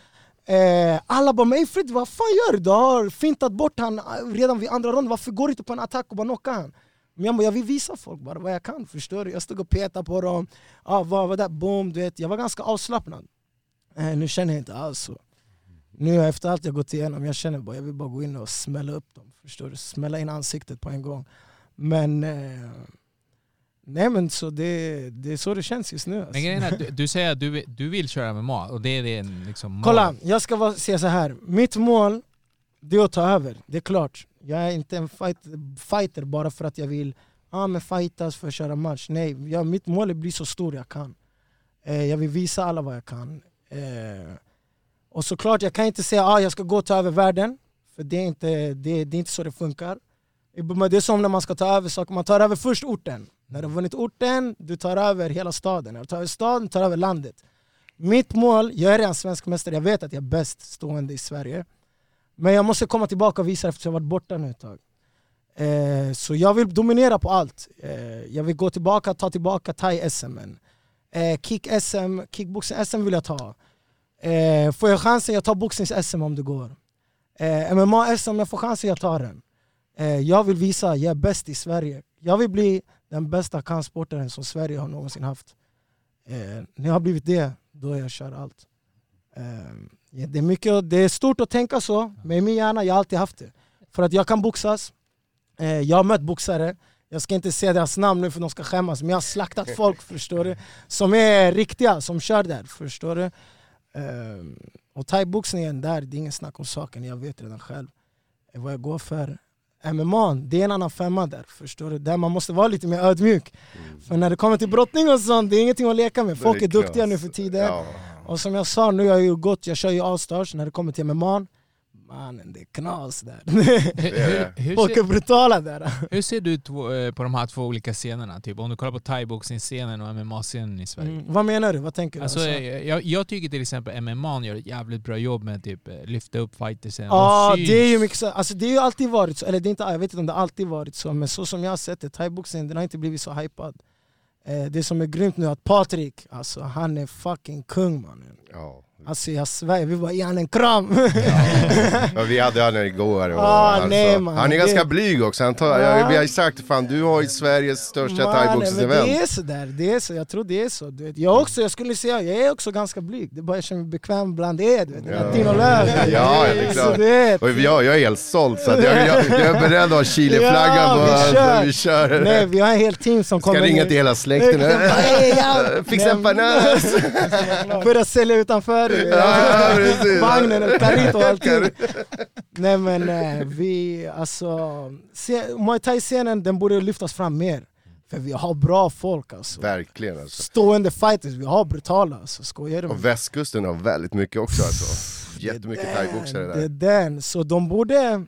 eh, alla bara “men Fred, vad fan gör du? Du har fintat bort han redan vid andra ronden, varför går du inte på en attack och bara knockar han?” Men jag, bara, jag vill visa folk bara vad jag kan, förstår du? Jag stod och petade på dem, ah, vad var det? Boom, du vet. Jag var ganska avslappnad. Eh, nu känner jag inte alls så. Nu efter allt jag gått igenom, jag känner bara jag vill bara gå in och smälla upp dem. Förstår du? Smälla in ansiktet på en gång. Men... Eh, nej men så det, det är så det känns just nu. Alltså. Men grejen är, att du, du säger att du, du vill köra MMA och det är det liksom mål. Kolla, jag ska vara- säga så här. mitt mål det är att ta över, det är klart. Jag är inte en fight, fighter bara för att jag vill ah, men fightas för att köra match. Nej, jag, mitt mål är att bli så stor jag kan. Eh, jag vill visa alla vad jag kan. Eh, och såklart, jag kan inte säga att ah, jag ska gå och ta över världen, för det är inte, det, det är inte så det funkar. Eh, men Det är som när man ska ta över saker, man tar över först orten. När du har vunnit orten, du tar över hela staden. När du tar över staden, du tar över landet. Mitt mål, jag är redan svensk mästare, jag vet att jag är bäst stående i Sverige. Men jag måste komma tillbaka och visa eftersom jag varit borta nu ett tag. Eh, så jag vill dominera på allt. Eh, jag vill gå tillbaka, ta tillbaka thai-SM. Eh, Kick-SM, kickboxing-SM vill jag ta. Eh, får jag chansen, jag tar boxnings-SM om det går. Eh, MMA-SM, om jag får chansen, jag tar den. Eh, jag vill visa, jag är bäst i Sverige. Jag vill bli den bästa kampsportaren som Sverige har någonsin haft. Eh, när jag har blivit det, då är jag kör allt. Eh, Ja, det, är mycket, det är stort att tänka så, men i min hjärna jag har alltid haft det. För att jag kan boxas, eh, jag har mött boxare, jag ska inte säga deras namn nu för de ska skämmas, men jag har slaktat folk förstår du, som är riktiga, som kör där. Förstår du? Eh, och thaiboxningen där, det är ingen snack om saken, jag vet redan själv vad jag går för. MMA, det är en annan femma där, förstår du? Där man måste vara lite mer ödmjuk. För när det kommer till brottning och sånt, det är ingenting att leka med. Folk är duktiga nu för tiden. Ja. Och som jag sa, nu har jag ju gått, jag kör ju Allstars när det kommer till MMA. Mannen, det är knas där. Folk är brutala där. hur ser du eh, på de här två olika scenerna? Typ, om du kollar på thaiboxningsscenen och MMA-scenen i Sverige. Mm. Vad menar du? Vad tänker du? Alltså, Alltså, jag, jag, jag tycker till exempel MMA gör ett jävligt bra jobb med att typ, eh, lyfta upp fightersen. Ja, De det är ju mycket så. Alltså, det har ju alltid varit så, eller det är inte, jag vet inte om det alltid varit så, men så som jag har sett det, thaiboxning den har inte blivit så hypad. Eh, det som är grymt nu är att Patrik, alltså, han är fucking kung mannen. Ja. Alltså jag svär, vi bara ge han en kram! Ja, vi hade han igår och Ah, alltså, nej, man, Han är det- ganska blyg också, han tar, Ja. jag, vi har ju sagt fan du har ju Sveriges största thaiboxningsevent. det är så där, det är så, jag tror det är så. Du vet. Jag, också, jag skulle säga, jag är också ganska blyg, det är bara jag känner mig bekväm bland er. Du vet. Ja. Latinolöv. Ja, det är klart. Vet. Och jag, jag är helt såld så att jag, jag, jag är beredd att ha Chileflaggan på, vi alltså, kör. vi kör. Nej, vi har en hel team som Ska kommer ringa ner. till hela släkten. Fixa en Nej, panas! Börja sälja utanför Ja, precis. vagnen, och carrito och allting. Nej men eh, vi, alltså, se- Muay Thai-scenen den borde lyftas fram mer. För vi har bra folk alltså. Verkligen alltså. Stående fighters, vi har brutala alltså. Skojar du Och västkusten har väldigt mycket också alltså. Jättemycket thaiboxare där. Det är den, så de borde...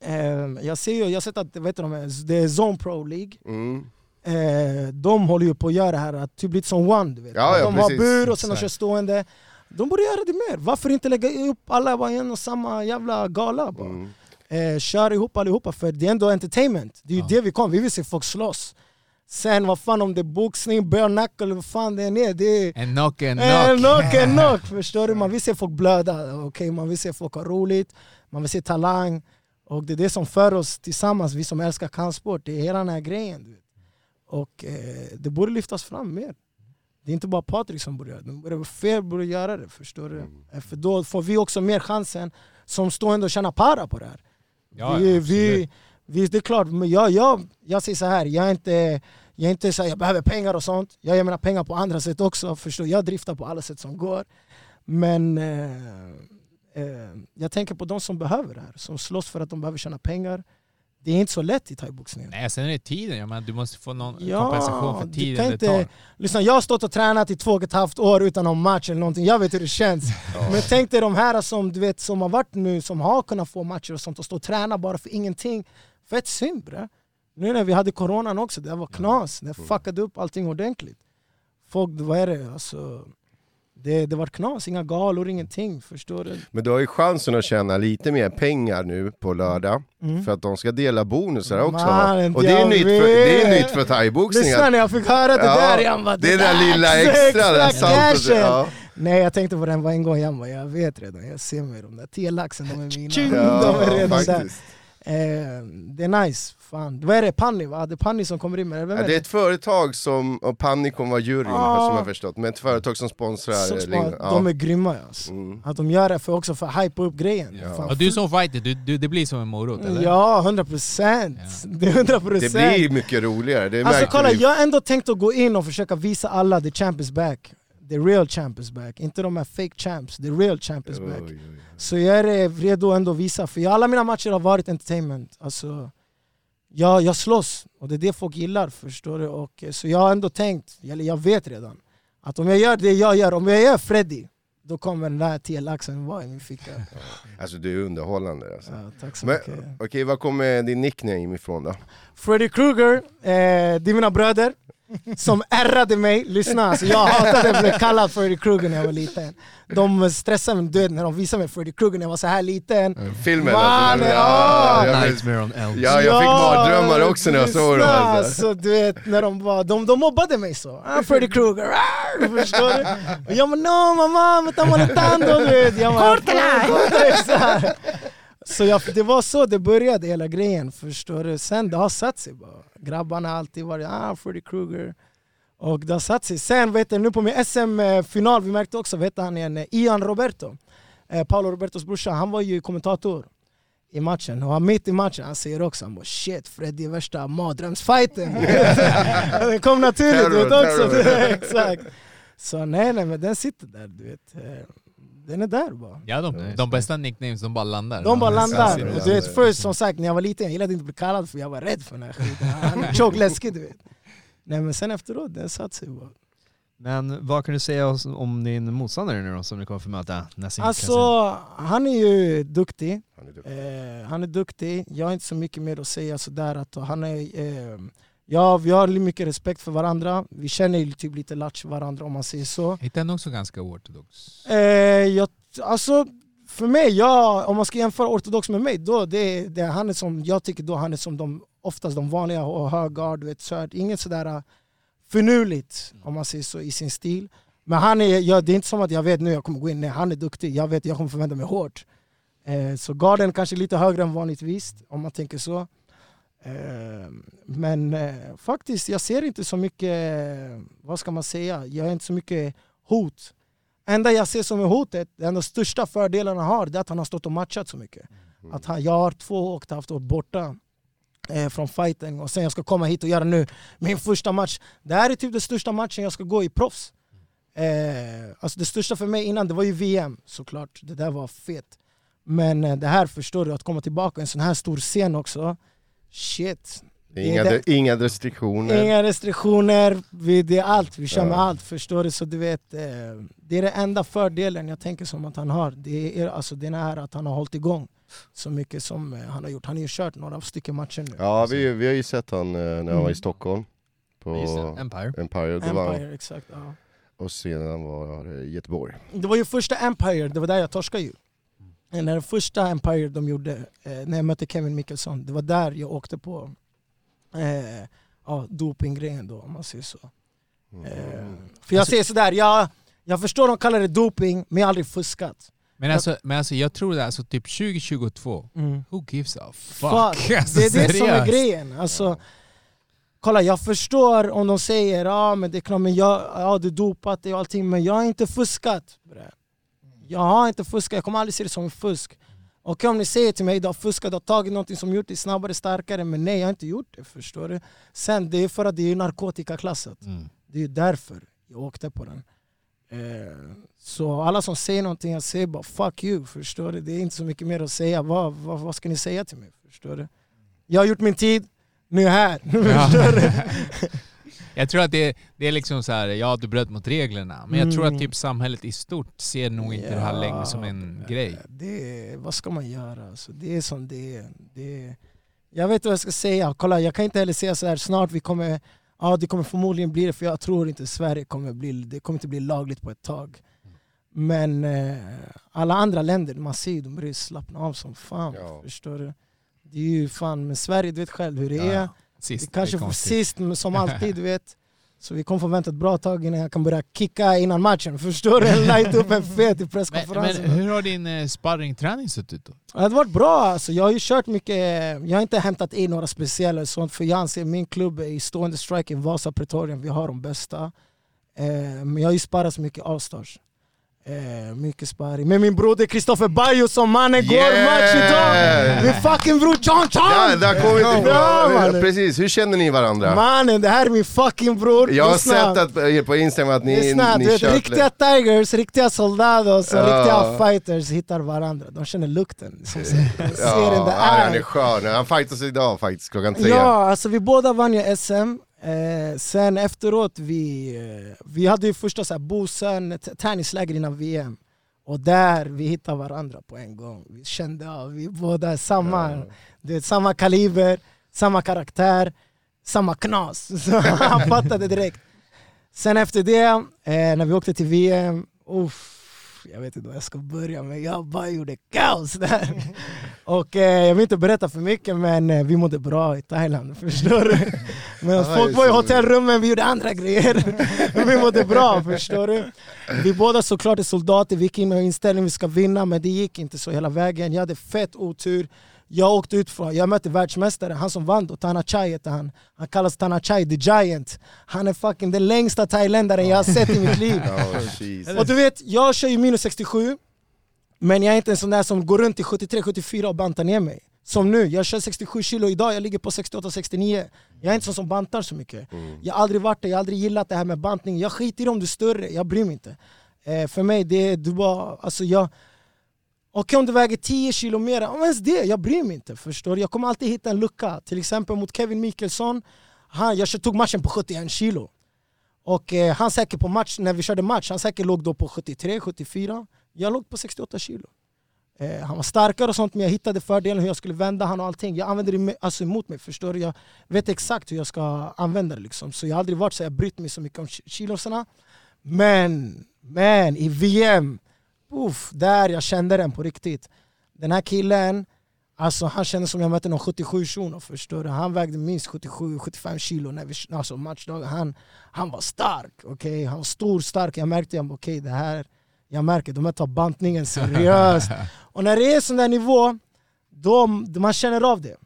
Eh, jag ser ju, jag har sett att vet du, det är Zone Pro League. Mm. Eh, de håller ju på att göra det här, att typ lite som One du vet. Ja, ja, de har precis. bur och sen de kör stående. De borde göra det mer. Varför inte lägga upp alla i en och samma jävla gala? Bara. Mm. Eh, kör ihop allihopa, för det är ändå entertainment. Det är ju Ja. det vi kom, vi vill se folk slåss. Sen vad fan om det är boxning, bare knuckle eller vad fan det än är. Det är En knock, en en knock. knock, en knock. Förstår du? Man vill se folk blöda, okay? man vill se folk ha roligt, man vill se talang. Och det är det som för oss tillsammans, vi som älskar kampsport. Det är hela den här grejen. Du vet. Och eh, det borde lyftas fram mer. Det är inte bara Patrik som borde göra det, fler borde göra det. Förstår du? Eh, För då får vi också mer chansen som stående och tjäna para på det här. Ja, vi, vi, vi, det är klart, men jag, jag, jag säger så här, jag är inte, jag är inte så här, jag behöver pengar och sånt. Jag ger mina pengar på andra sätt också, förstår Jag driftar på alla sätt som går. Men eh, eh, jag tänker på de som behöver det här, som slåss för att de behöver tjäna pengar. Det är inte så lätt i thaiboxningen. Nej, sen är det tiden. Jag menar, du måste få någon Ja, kompensation för du tiden kan det inte- tar. Lyssna, jag har stått och tränat i två och ett halvt år utan någon match eller någonting, jag vet hur det känns. Men tänk dig de här som, du vet, som har varit nu, som har kunnat få matcher och sånt och stå och träna bara för ingenting. Fett synd bre. Nu när vi hade coronan också, det var knas. Det fuckade upp allting ordentligt. Folk, vad är det? Alltså, det, det var knas, inga galor, ingenting. Förstår du? Men du har ju chansen att tjäna lite mer pengar nu på lördag. Mm. För att de ska dela bonusar också. Man, och det är, nytt för, det är nytt för thaiboxning. Lyssna när jag fick höra det Ja, där, jag bara, Det är den lilla extra, den saltet. cashen. Ja. Nej jag tänkte på den var en gång, jag bara, jag vet redan, jag ser mig de där 10 laxen, de är mina. Ja, de är redan där. Eh, det är nice, fan. Vad är det? Panni va? Det är Panni som kommer in med det? Vem Ja, är det är ett företag som, och Panni kommer vara juryn Ah. som jag har förstått, men ett företag som sponsrar Som Lingard. Ja. De är grymma alltså. Mm. Att de gör det för också för att hypa upp grejen. Ja. Fan, du som fighter, du, du, det blir som en morot eller? Ja, 100 procent! Det är 100 Det procent! blir mycket roligare, det Alltså märker kolla, jag har ändå tänkt att gå in och försöka visa alla the champ is back. The real champ is back. Inte de här fake champs, the real champ is back. Oj, oj, oj. Så jag är redo ändå att visa, för jag, alla mina matcher har varit entertainment. Alltså, jag, jag slåss, och det är det folk gillar. förstår du? Och, eh, så jag har ändå tänkt, eller jag vet redan, att om jag gör det jag gör, om jag gör Freddy, då kommer den där t-laxen vara i min ficka. Alltså du är underhållande alltså. Ja, tack så Men mycket. okej, var kommer din nickname ifrån då? Freddy Krueger, eh, det är mina bröder som ärrade mig. Lyssna, alltså, jag hatade att bli kallad Freddy Krueger när jag var liten. De stressade mig, du vet när de visade mig Freddy Krueger när jag var så här liten. Filmen Man, alltså? ja! jag, Nightmare on Elm ja, jag fick mardrömmar också när jag såg dem. Alltså. Du vet, när de, var, de, de mobbade mig så. Ah, Freddy Krueger, ah, förstår du? Och jag bara no mamma, me está molestando, du Så jag, det var så det började hela grejen, förstår du? Sen det har satt sig bara. Grabbarna har alltid varit ah, Freddy Krueger. Och det har satt sig. Sen vet du, nu på min SM-final, vi märkte också, vet han är en eh, Ian Roberto. Eh, Paolo Robertos brorsa, han var ju kommentator i matchen. Och han mitt i matchen, han säger också han bara shit Freddy är värsta mardrömsfighten. det kom naturligt du vet Terror, också. terror. Exakt. Så nej nej men den sitter där du vet. Den är där bara. Ja, de, de bästa nicknames de bara landar. De bara landar. Och du vet, först som sagt, när jag var liten, jag gillade inte att bli kallad för jag var rädd för den här skiten. Han är tjock läskig du vet. Nej men sen efteråt, den satt sig bara. Men vad kan du säga om din motståndare nu då, som du kommer få möta Nassim Alltså, han är ju duktig. Han är duktig. Eh, han är duktig, jag har inte så mycket mer att säga sådär. Att han är, eh, ja, vi har mycket respekt för varandra. Vi känner ju typ lite latch varandra om man säger så. Inte han också ganska oortodox? Eh, jag, alltså, för mig, jag, om man ska jämföra ortodox med mig, då det, det, han är som, jag tycker då han är som de, oftast de vanliga och hög guard, du vet, så här, inget sådär äh, finurligt om man säger så i sin stil. Men han är, ja, det är inte som att jag vet nu jag kommer gå in, nej han är duktig, jag vet jag kommer förvänta mig hårt. Eh, så garden kanske lite högre än vanligtvis om man tänker så. Eh, men eh, faktiskt, jag ser inte så mycket, vad ska man säga, jag har inte så mycket hot. Enda jag ser som är hotet, den största fördelen han har, det är att han har stått och matchat så mycket. Att han, jag har två och ett halvt år borta eh, från fighten och sen jag ska komma hit och göra nu min första match. Det här är typ den största matchen jag ska gå i proffs. Eh, alltså det största för mig innan det var ju VM såklart, det där var fett. Men eh, det här förstår du, att komma tillbaka i en sån här stor scen också, shit. Inga, det- inga restriktioner. Inga restriktioner, vi, det är allt, vi kör med Ja. allt. Förstår du? Så du vet, eh, det är den enda fördelen jag tänker som att han har. Det är alltså den här att han har hållit igång så mycket som eh, han har gjort. Han har ju kört några stycken matcher nu. Ja, vi, vi har ju sett han eh, när han var Mm. i Stockholm. På Empire. Empire. Det var, Empire, exakt. Ja. och sedan var det i Göteborg. Det var ju första Empire, det var där jag torskade ju. Den där första Empire de gjorde, eh, när jag mötte Kevin Mickelson, det var där jag åkte på eh, ja, dopinggrejen då om man säger så. Eh, för jag säger sådär, jag, jag förstår de kallar det doping, men jag har aldrig fuskat. Men alltså, men alltså jag tror det alltså typ 2022, Mm. who gives a fuck? Fuck. Alltså, det är det som är seriöst. grejen. Alltså, kolla, jag förstår om de säger ja men det är klart, men jag, ja, du dopat dig och allting, men jag har inte fuskat. bre. Jag har inte fuskat, jag kommer aldrig se det som fusk. Och om ni säger till mig du har fuskat, du har tagit något som gjort dig snabbare, starkare, men nej jag har inte gjort det. Förstår du? Sen det är för att det är narkotikaklassat. Mm. Det är därför jag åkte på den. Eh, så alla som säger någonting, jag säger bara fuck you. Förstår du? Det är inte så mycket mer att säga. Vad, vad, vad ska ni säga till mig? Förstår du? Jag har gjort min tid, nu är jag här. Förstår du? Jag tror att det, det är liksom så här, ja du bröt mot reglerna, men jag tror Mm. att typ samhället i stort ser nog inte det här längre som en grej. Det, vad ska man göra? Alltså, det är som det är. Det. Jag vet vad jag ska säga. Kolla, jag kan inte heller säga så här snart vi kommer, ja det kommer förmodligen bli det, för jag tror inte Sverige kommer bli, det kommer inte bli lagligt på ett tag. Men eh, alla andra länder, man ser ju, de börjar slappna av som fan. Ja. Förstår du? Det är ju fan, men Sverige, du vet själv hur det Ja, är. Sist, det kanske är sist, men som alltid du vet. Så vi kommer få vänta ett bra tag innan jag kan börja kicka innan matchen. Förstår du? Light upp en fet i Men, presskonferensen. men hur har din eh, sparringträning sett ut då? Det har varit bra alltså. Jag har ju kört mycket, jag har inte hämtat in några speciella sånt för jag anser min klubb i stående strike i Vasa Pretorium, vi har de bästa. Eh, men jag har ju sparat så mycket avstars. Eh, mycket sparring. Med min broder Kristoffer Bajo som mannen går Yeah! match idag! Min fucking bror John Ja, John! där kom vi till Ja. Precis, hur känner ni varandra? Mannen det här är min fucking bror! Jag har sett att, eh, på Instagram att ni, Lyssna, ni vet, riktiga tigers, riktiga soldados och Ja. riktiga fighters hittar varandra. De känner lukten. Som ser, de ser Ja, den där ja, han är. är skön. Han fightas idag faktiskt klockan tre. Ja, alltså vi båda vann ju SM. Eh, sen efteråt, vi, eh, vi hade ju första så här, Bosön, träningsläger innan VM. Och där vi hittade varandra på en gång. Vi kände av, vi båda är samma, du vet, samma kaliber, samma karaktär, samma knas. Så han fattade direkt. Sen efter det, eh, när vi åkte till VM, uff, jag vet inte var jag ska börja men jag bara gjorde kaos där. Och eh, jag vill inte berätta för mycket men eh, vi mådde bra i Thailand, förstår du? Men folk var i hotellrummen, vi gjorde andra grejer. Vi mådde bra, förstår du? Vi båda såklart är soldater, vi gick in med inställningen vi ska vinna men det gick inte så hela vägen. Jag hade fett otur. Jag åkte ut från, jag mötte världsmästare, han som vann då, Tana Chai heter han. Han kallas Tana Chai, the giant. Han är fucking den längsta thailändaren jag har sett i mitt liv. Jeez. Och du vet, jag kör ju minus 67 Men jag är inte en sån där som går runt i 73-74 och bantar ner mig Som nu, jag kör 67 kilo idag, jag ligger på 68-69 Jag är inte sån som bantar så mycket Mm. Jag har aldrig varit det, jag har aldrig gillat det här med bantning Jag skiter i om du är större, jag bryr mig inte eh, För mig, det är du bara, alltså jag Okej om du väger 10 kilo mer, om ens det, jag bryr mig inte. Förstår du? Jag kommer alltid hitta en lucka. Till exempel mot Kevin Mikkelsson, han, jag tog matchen på 71 kilo. Och eh, han säkert på match, när vi körde match, han säkert låg då på 73, 74. Jag låg på 68 kilo. Eh, han var starkare och sånt men jag hittade fördelen hur jag skulle vända han och allting. Jag använde det alltså emot mig, förstår du? Jag vet exakt hur jag ska använda det liksom. Så jag har aldrig varit så jag brytt mig så mycket om kilosarna. Men, men i VM, uff, där jag kände den på riktigt. Den här killen, alltså han kändes som jag mötte någon 77 shuno förstår du? Han vägde minst 77-75 kilo när vi, alltså matchdagen. Han, han var stark, okej? Han var stor, stark. Jag märkte, okej det här, jag märker, de här tar bantningen seriöst. Och när det är sån där nivå, då, man känner av det.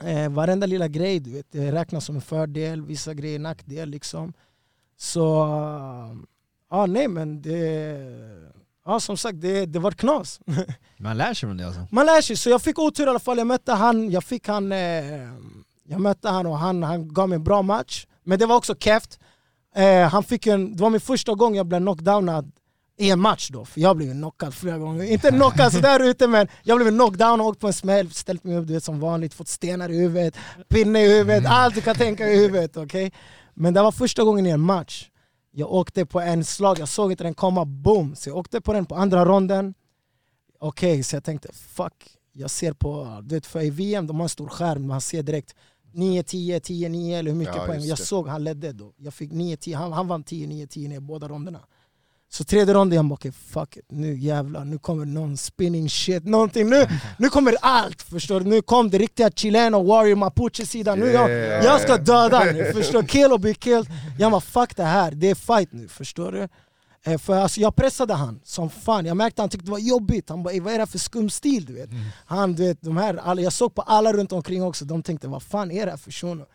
Eh, varenda lilla grej du vet, det räknas som en fördel, vissa grejer nackdel liksom. Så, ja nej men det, ja som sagt det, det var knas. Man lär sig från det alltså. Man lär sig, så jag fick otur i alla fall. Jag mötte han, jag fick han, eh, jag mötte han och han, han gav mig en bra match. Men det var också keft. Eh, han fick en, det var min första gång jag blev knockdownad I en match då, för jag blev knockad flera gånger. Inte knockad sådär ute men jag blev knockdown och åkt på en smäll, ställt mig upp du vet, som vanligt, fått stenar i huvudet, pinne i huvudet, allt du kan tänka i huvudet. okej? Men det var första gången i en match. Jag åkte på en slag, jag såg inte den komma, boom! Så jag åkte på den på andra ronden. Okej, så jag tänkte fuck, jag ser på, du vet för i VM de har en stor skärm, man ser direkt 9, 10, 10, 9 eller hur mycket Ja, poäng. Jag såg han ledde då. Jag fick 9, 10, han, han vann 10, 9, 10 ner båda ronderna. Så tredje ronden jag bara okej fuck it, nu jävlar, nu kommer någon spinning shit, någonting. Nu, nu kommer allt! Förstår du? Nu kom det riktiga chilen och warrior mapuche-sidan. Nu jag, jag ska döda nu, förstår du? Kill och be killed. Jag bara fuck det här, det är fight nu, förstår du? Eh, För alltså, jag pressade han som fan, jag märkte att han tyckte det var jobbigt. Han bara "Ey, vad är det här för skum stil? Du vet? Han, du vet de här, alla, jag såg på alla runt omkring också, de tänkte vad fan är det här för shuno?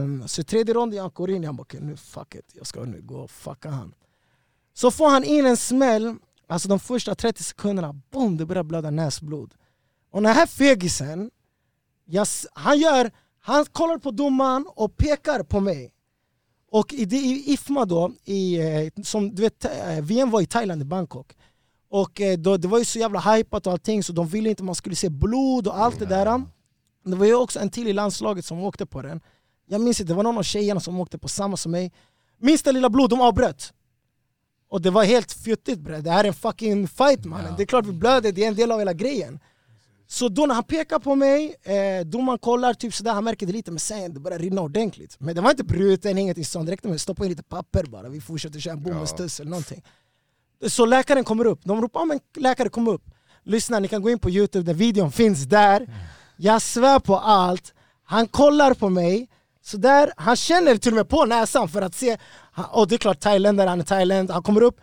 Um, så tredje ronden jag går in, jag bara okej nu fuck it, jag ska nu gå och fucka han. Så får han in en smäll, alltså de första 30 sekunderna, boom det börjar blöda näsblod. Och den här fegisen, jag, han, gör, han kollar på domaren och pekar på mig. Och i, i IFMA då, i, eh, som du vet, eh, VM var i Thailand, i Bangkok. Och eh, då, det var ju så jävla hypat och allting så de ville inte man skulle se blod och allt det där. Det var ju också en till i landslaget som åkte på den. Jag minns inte, det var någon av tjejerna som åkte på samma som mig. Minsta lilla blod, de avbröt. Och det var helt fjuttigt bre, det här är en fucking fight mannen. Det är klart vi blöder, det är en del av hela grejen. Så då när han pekar på mig, eh, domaren kollar, typ sådär, han märker det lite men sen det börjar rinna ordentligt. Men det var inte bruten, ingenting sånt, räckte med stoppa in lite papper bara, vi fortsätter köra en bomullstuss eller någonting. Så läkaren kommer upp, de ropar ja, men läkare kom upp. Lyssna, ni kan gå in på youtube, där videon finns där. Jag svär på allt, han kollar på mig, så där, han känner till och med på näsan för att se, och det är klart thailändare, han är thailänd, han kommer upp,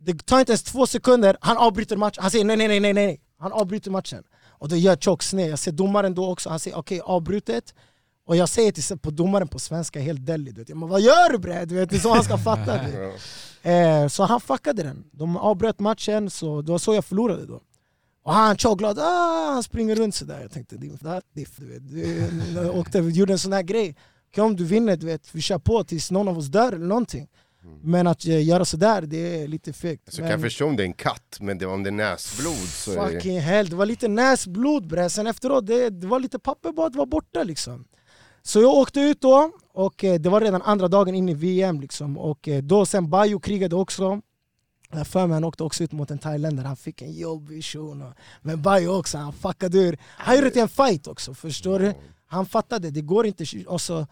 det tar inte ens två sekunder, han avbryter matchen, han säger nej nej nej nej nej, han avbryter matchen. Och det gör sned, jag ser domaren då också, han säger okej avbrutet, och jag säger till på domaren på svenska helt dellig, du vet. Jag bara, vad gör du bre? Du vet, det är så han ska fatta det. Eh, så han fuckade den. De avbröt matchen, så det var så jag förlorade då. Och han tjockglad, ah, han springer runt sådär. Jag tänkte, din diff, du vet. Du, åkte, gjorde en sån här grej. Om du vinner, du vet, vi kör på tills någon av oss dör eller någonting. Men att eh, göra sådär, det är lite fegt. Så kan jag förstå om det är en katt, men det, om det är näsblod så är det... Fucking hell, det var lite näsblod bre. Sen efteråt, det, det var lite papper bara, det var borta liksom. Så jag åkte ut då, och eh, det var redan andra dagen in i VM liksom. Och eh, då sen Bayo krigade också. Jag för mig han åkte också ut mot en thailändare, han fick en jobbig shuno. Men Bayo också, han fuckade ur. Han gjorde det till en fight också, förstår du? Han fattade, det går inte alltså,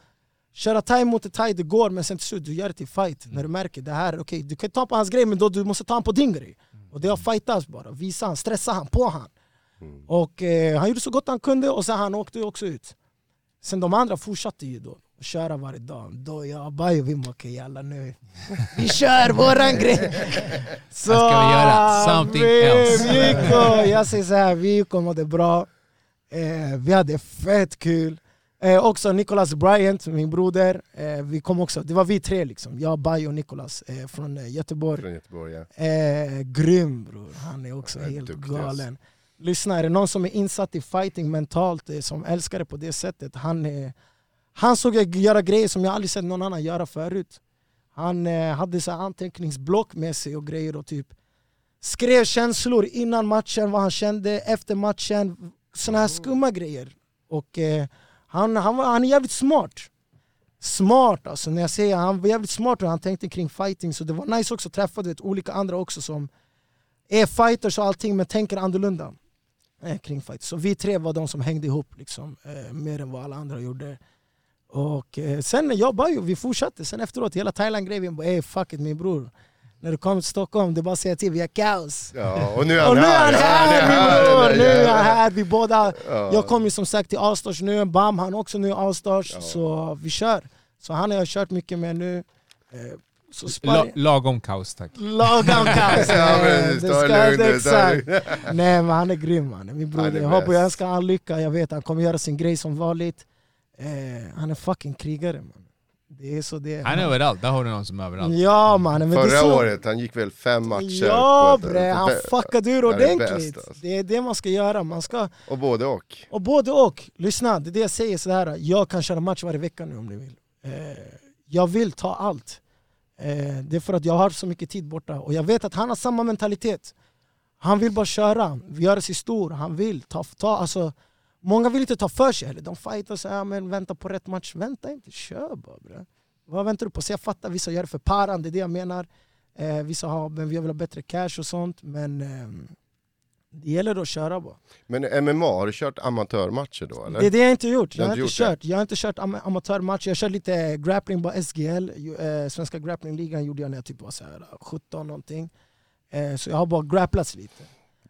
Köra thai mot en thai, det går men sen till slut du gör det till fight när du märker det här, okej du kan ta på hans grej men då du måste ta han på din grej. Och det har fightats bara, visa han, stressa han, på han. Och eh, han gjorde så gott han kunde och sen han åkte också ut. Sen de andra fortsatte ju då att köra varje dag. Då jag och Bayo vi bara okej jalla nu, vi kör våran grej! Så Vad ska vi göra? Something vi, else. vi gick och, jag säger så här, vi gick och mådde bra. Eh, vi hade fett kul. Eh, också Nicholas Bryant, min broder, eh, vi kom också, det var vi tre liksom. Jag, Bayo och Nicholas eh, från eh, Göteborg. Från Göteborg ja. Eh, grym bror, han är också Han är helt duktig, alltså. galen. Lyssna, är det någon som är insatt i fighting mentalt, eh, som älskar det på det sättet, han, är, han såg jag göra grejer som jag aldrig sett någon annan göra förut. Han eh, hade så anteckningsblock med sig och grejer och typ skrev känslor innan matchen, vad han kände, efter matchen, såna här skumma grejer. Och eh, han, han, han är jävligt smart. Smart alltså, när jag säger han var jävligt smart och han tänkte kring fighting så det var nice också att träffa vet, olika andra också som är fighters och allting men tänker annorlunda eh, kring fight. Så vi tre var de som hängde ihop liksom, eh, mer än vad alla andra gjorde. Och eh, sen jag bara, vi fortsatte, sen efteråt hela Thailand-grejen, bara ey fuck it min bror. När du kommer till Stockholm, det är bara att säga till, vi har kaos. ja. Och nu är han Och nu är här! han här min bror! Nu är han här, vi båda Ja. jag kom ju som sagt till Allstars nu, Bam han också nu i Allstars, Ja. så vi kör. Så han har jag kört mycket med nu. Eh, Så La, lagom kaos tack. Lagom kaos! Ja, Nej, precis. det ska lugnt exakt. Nej men han är grym är min broder. Jag hoppas jag önskar han lycka, jag vet han kommer göra sin grej som vanligt. Eh, han är fucking krigare man. Det är så det är. Han är överallt, där har du någon som är överallt. Ja mannen, men det är Förra så... året, han gick väl fem matcher Ja bre, han fuckade ur Han är bäst, ordentligt. alltså. Det är det man ska göra, man ska... Och både och. Och både och. Lyssna, det är det jag säger sådär. Jag kan köra match varje vecka nu om ni vill. Eh, jag vill ta allt. Eh, det är för att jag har så mycket tid borta och jag vet att han har samma mentalitet. Han vill bara köra, göra sig stor, han vill ta, ta alltså, Många vill inte ta för sig heller, de fightar och säger ja, men vänta på rätt match. Vänta inte, kör bara bre. Vad väntar du på? Så jag fattar, vissa gör det för paran, det är det jag menar. Eh, vissa har, men vi vill ha bättre cash och sånt. Men ehm, det gäller att köra bara. Men MMA, har du kört amatörmatcher då eller? Det är det jag inte gjort. Jag har inte gjort det? kört, jag har inte kört am amatörmatcher. Jag kört lite grappling på SGL, eh, Svenska grapplingligan gjorde jag när jag typ var så här, 17 någonting. Eh, så jag har bara grapplats lite.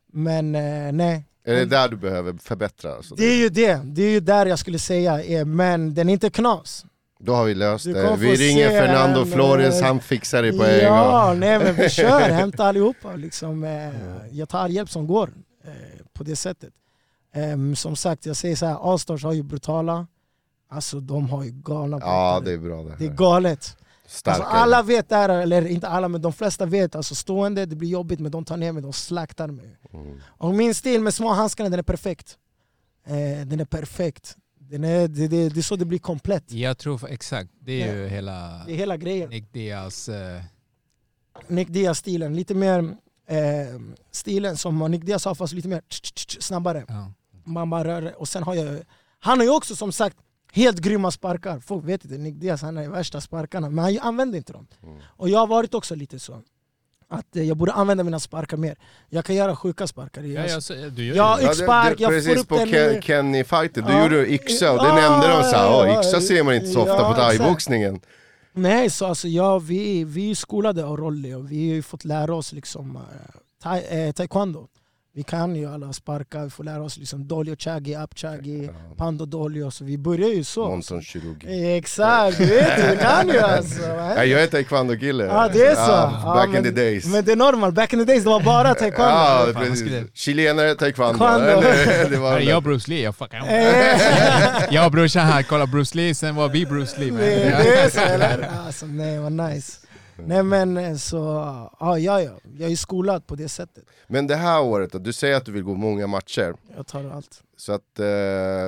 Men eh, nej, Är det där du behöver förbättra? Alltså? det är ju det. Det är ju där jag skulle säga, eh, men den är inte knas. Då har vi löst det. Vi ringer Fernando en, Flores, eh, han fixar det på en gång. Ja, nej men vi kör, hämta allihopa. Liksom, eh, jag tar all hjälp som går eh, på det sättet. Ehm, som sagt, jag säger så här, Allstars har ju brutala, alltså de har ju galna Ja, det är bra det. Det är här. galet. Starkare. Alltså, alla vet det här, eller inte alla men de flesta vet, alltså stående det blir jobbigt men de tar ner mig, de slaktar mig. Mm. Och min stil med små handskarna den är perfekt. Eh, den är perfekt. Den är, det, det, det är så det blir komplett. Jag tror, för- exakt, det är ju hela Det är hela grejen. Nick Diaz... Eh, Nick Diaz-stilen, lite mer eh, stilen som Nick Diaz har fast lite mer tch, tch, tch, snabbare. ja. Man bara rör. Och sen har jag, han har ju också som sagt helt grymma sparkar. Folk vet inte, Nick Diaz han är värsta sparkarna men han använder inte dem. Mm. Och jag har varit också lite så. Att eh, jag borde använda mina sparkar mer. Jag kan göra sjuka sparkar. Ja, Jag- så- du gör Ja, Yxspark, jag får Precis upp på den Ken, nu. Kenny fighter, du Ja. gjorde yxa och det Ja, nämnde de såhär, ja, oh, yxa ser man inte så ofta ja, på thaiboxningen. Nej, så alltså, ja, vi, vi är skolade av Rolly och vi har ju fått lära oss liksom, eh, tai, eh, taekwondo. Vi kan ju alla sparkar, vi får lära oss liksom dolly och chagi, up chagi, pando dolly och så vi börjar ju så. Monson kirurgi. Exakt, du vet du kan ju alltså. Ja, jag är taekwondo-kille. Ja det är så. Ja, back men, in the days. Men det är normal, back in the days det var bara taekwondo. Ja, precis. skulle- Chilenare, taekwondo. Det, det var jag Bruce Lee, jag fuckar Eh, Jag och brorsan här kollar Bruce Lee, sen var vi Bruce Lee. det, Men, det är så eller? Alltså, nej vad nice. Nej men eh, så, ja, ja ja, jag är skolad på det sättet. Men det här året då, du säger att du vill gå många matcher. Jag tar allt. Så att, eh,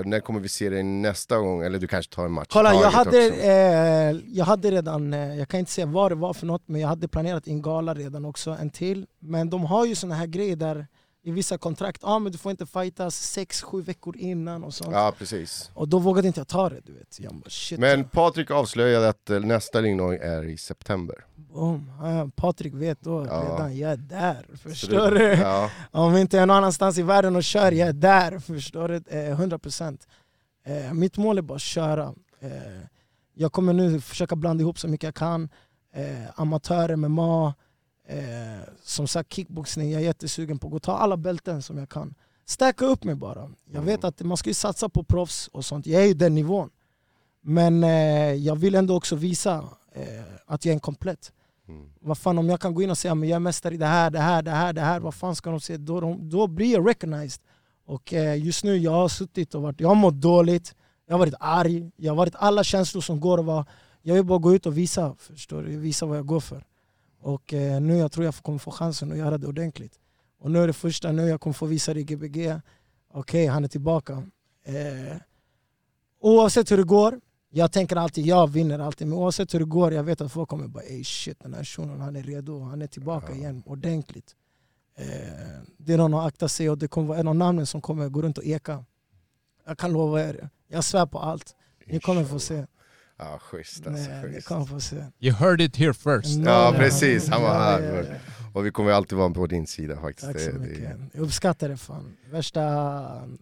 när kommer vi se dig nästa gång? Eller du kanske tar en match Kolla, jag hade, eh, jag hade redan, eh, jag kan inte säga vad det var för något, men jag hade planerat en gala redan också, en till. Men de har ju såna här grejer där i vissa kontrakt, ah, men du får inte fightas 6-7 veckor innan och sånt. Ja, precis. Och då vågade inte jag ta det, du vet. Jag bara, shit. Men Patrik avslöjade att eh, nästa ringnång är i september. Boom. Ja, Patrik vet då Ja. redan, jag är där. Förstår det- du? Ja. Om inte jag är någon annanstans i världen och kör, jag är där. Förstår du? Eh, 100%. Eh, mitt mål är bara att köra. Eh, jag kommer nu försöka blanda ihop så mycket jag kan. Eh, amatör, MMA, eh, som sagt kickboxning. Jag är jättesugen på att gå ta alla bälten som jag kan. Stacka upp mig bara. Jag vet att man ska ju satsa på proffs och sånt. Jag är ju den nivån. Men eh, jag vill ändå också visa eh, att jag är en komplett. Mm. Vad fan om jag kan gå in och säga att jag är mästare i det här, det här, det här, det här. Vad fan ska de säga? Då, de, då blir jag recognized. Och eh, just nu jag har suttit och varit, jag har mått dåligt, jag har varit arg, jag har varit alla känslor som går att vara. Jag vill bara gå ut och visa, förstår du? Visa vad jag går för. Och eh, nu jag tror jag kommer få chansen att göra det ordentligt. Och nu är det första, nu jag kommer få visa det i Gbg. Okej, han är tillbaka. Eh, oavsett hur det går, jag tänker alltid jag vinner alltid. Men oavsett hur det går, jag vet att folk kommer bara ey shit den här shunon han är redo, han är tillbaka Ja. igen ordentligt. Eh, det är någon att akta sig och det kommer vara en av namnen som kommer gå runt och eka. Jag kan lova er. Jag svär på allt. Ni kommer få se. Ja, schysst alltså. Nej. You heard it here first. Ja, Nej, precis. Han var ja, här. ja, ja. Och vi kommer alltid vara på din sida faktiskt. Tack så Det- det- mycket. Jag uppskattar det fan. Värsta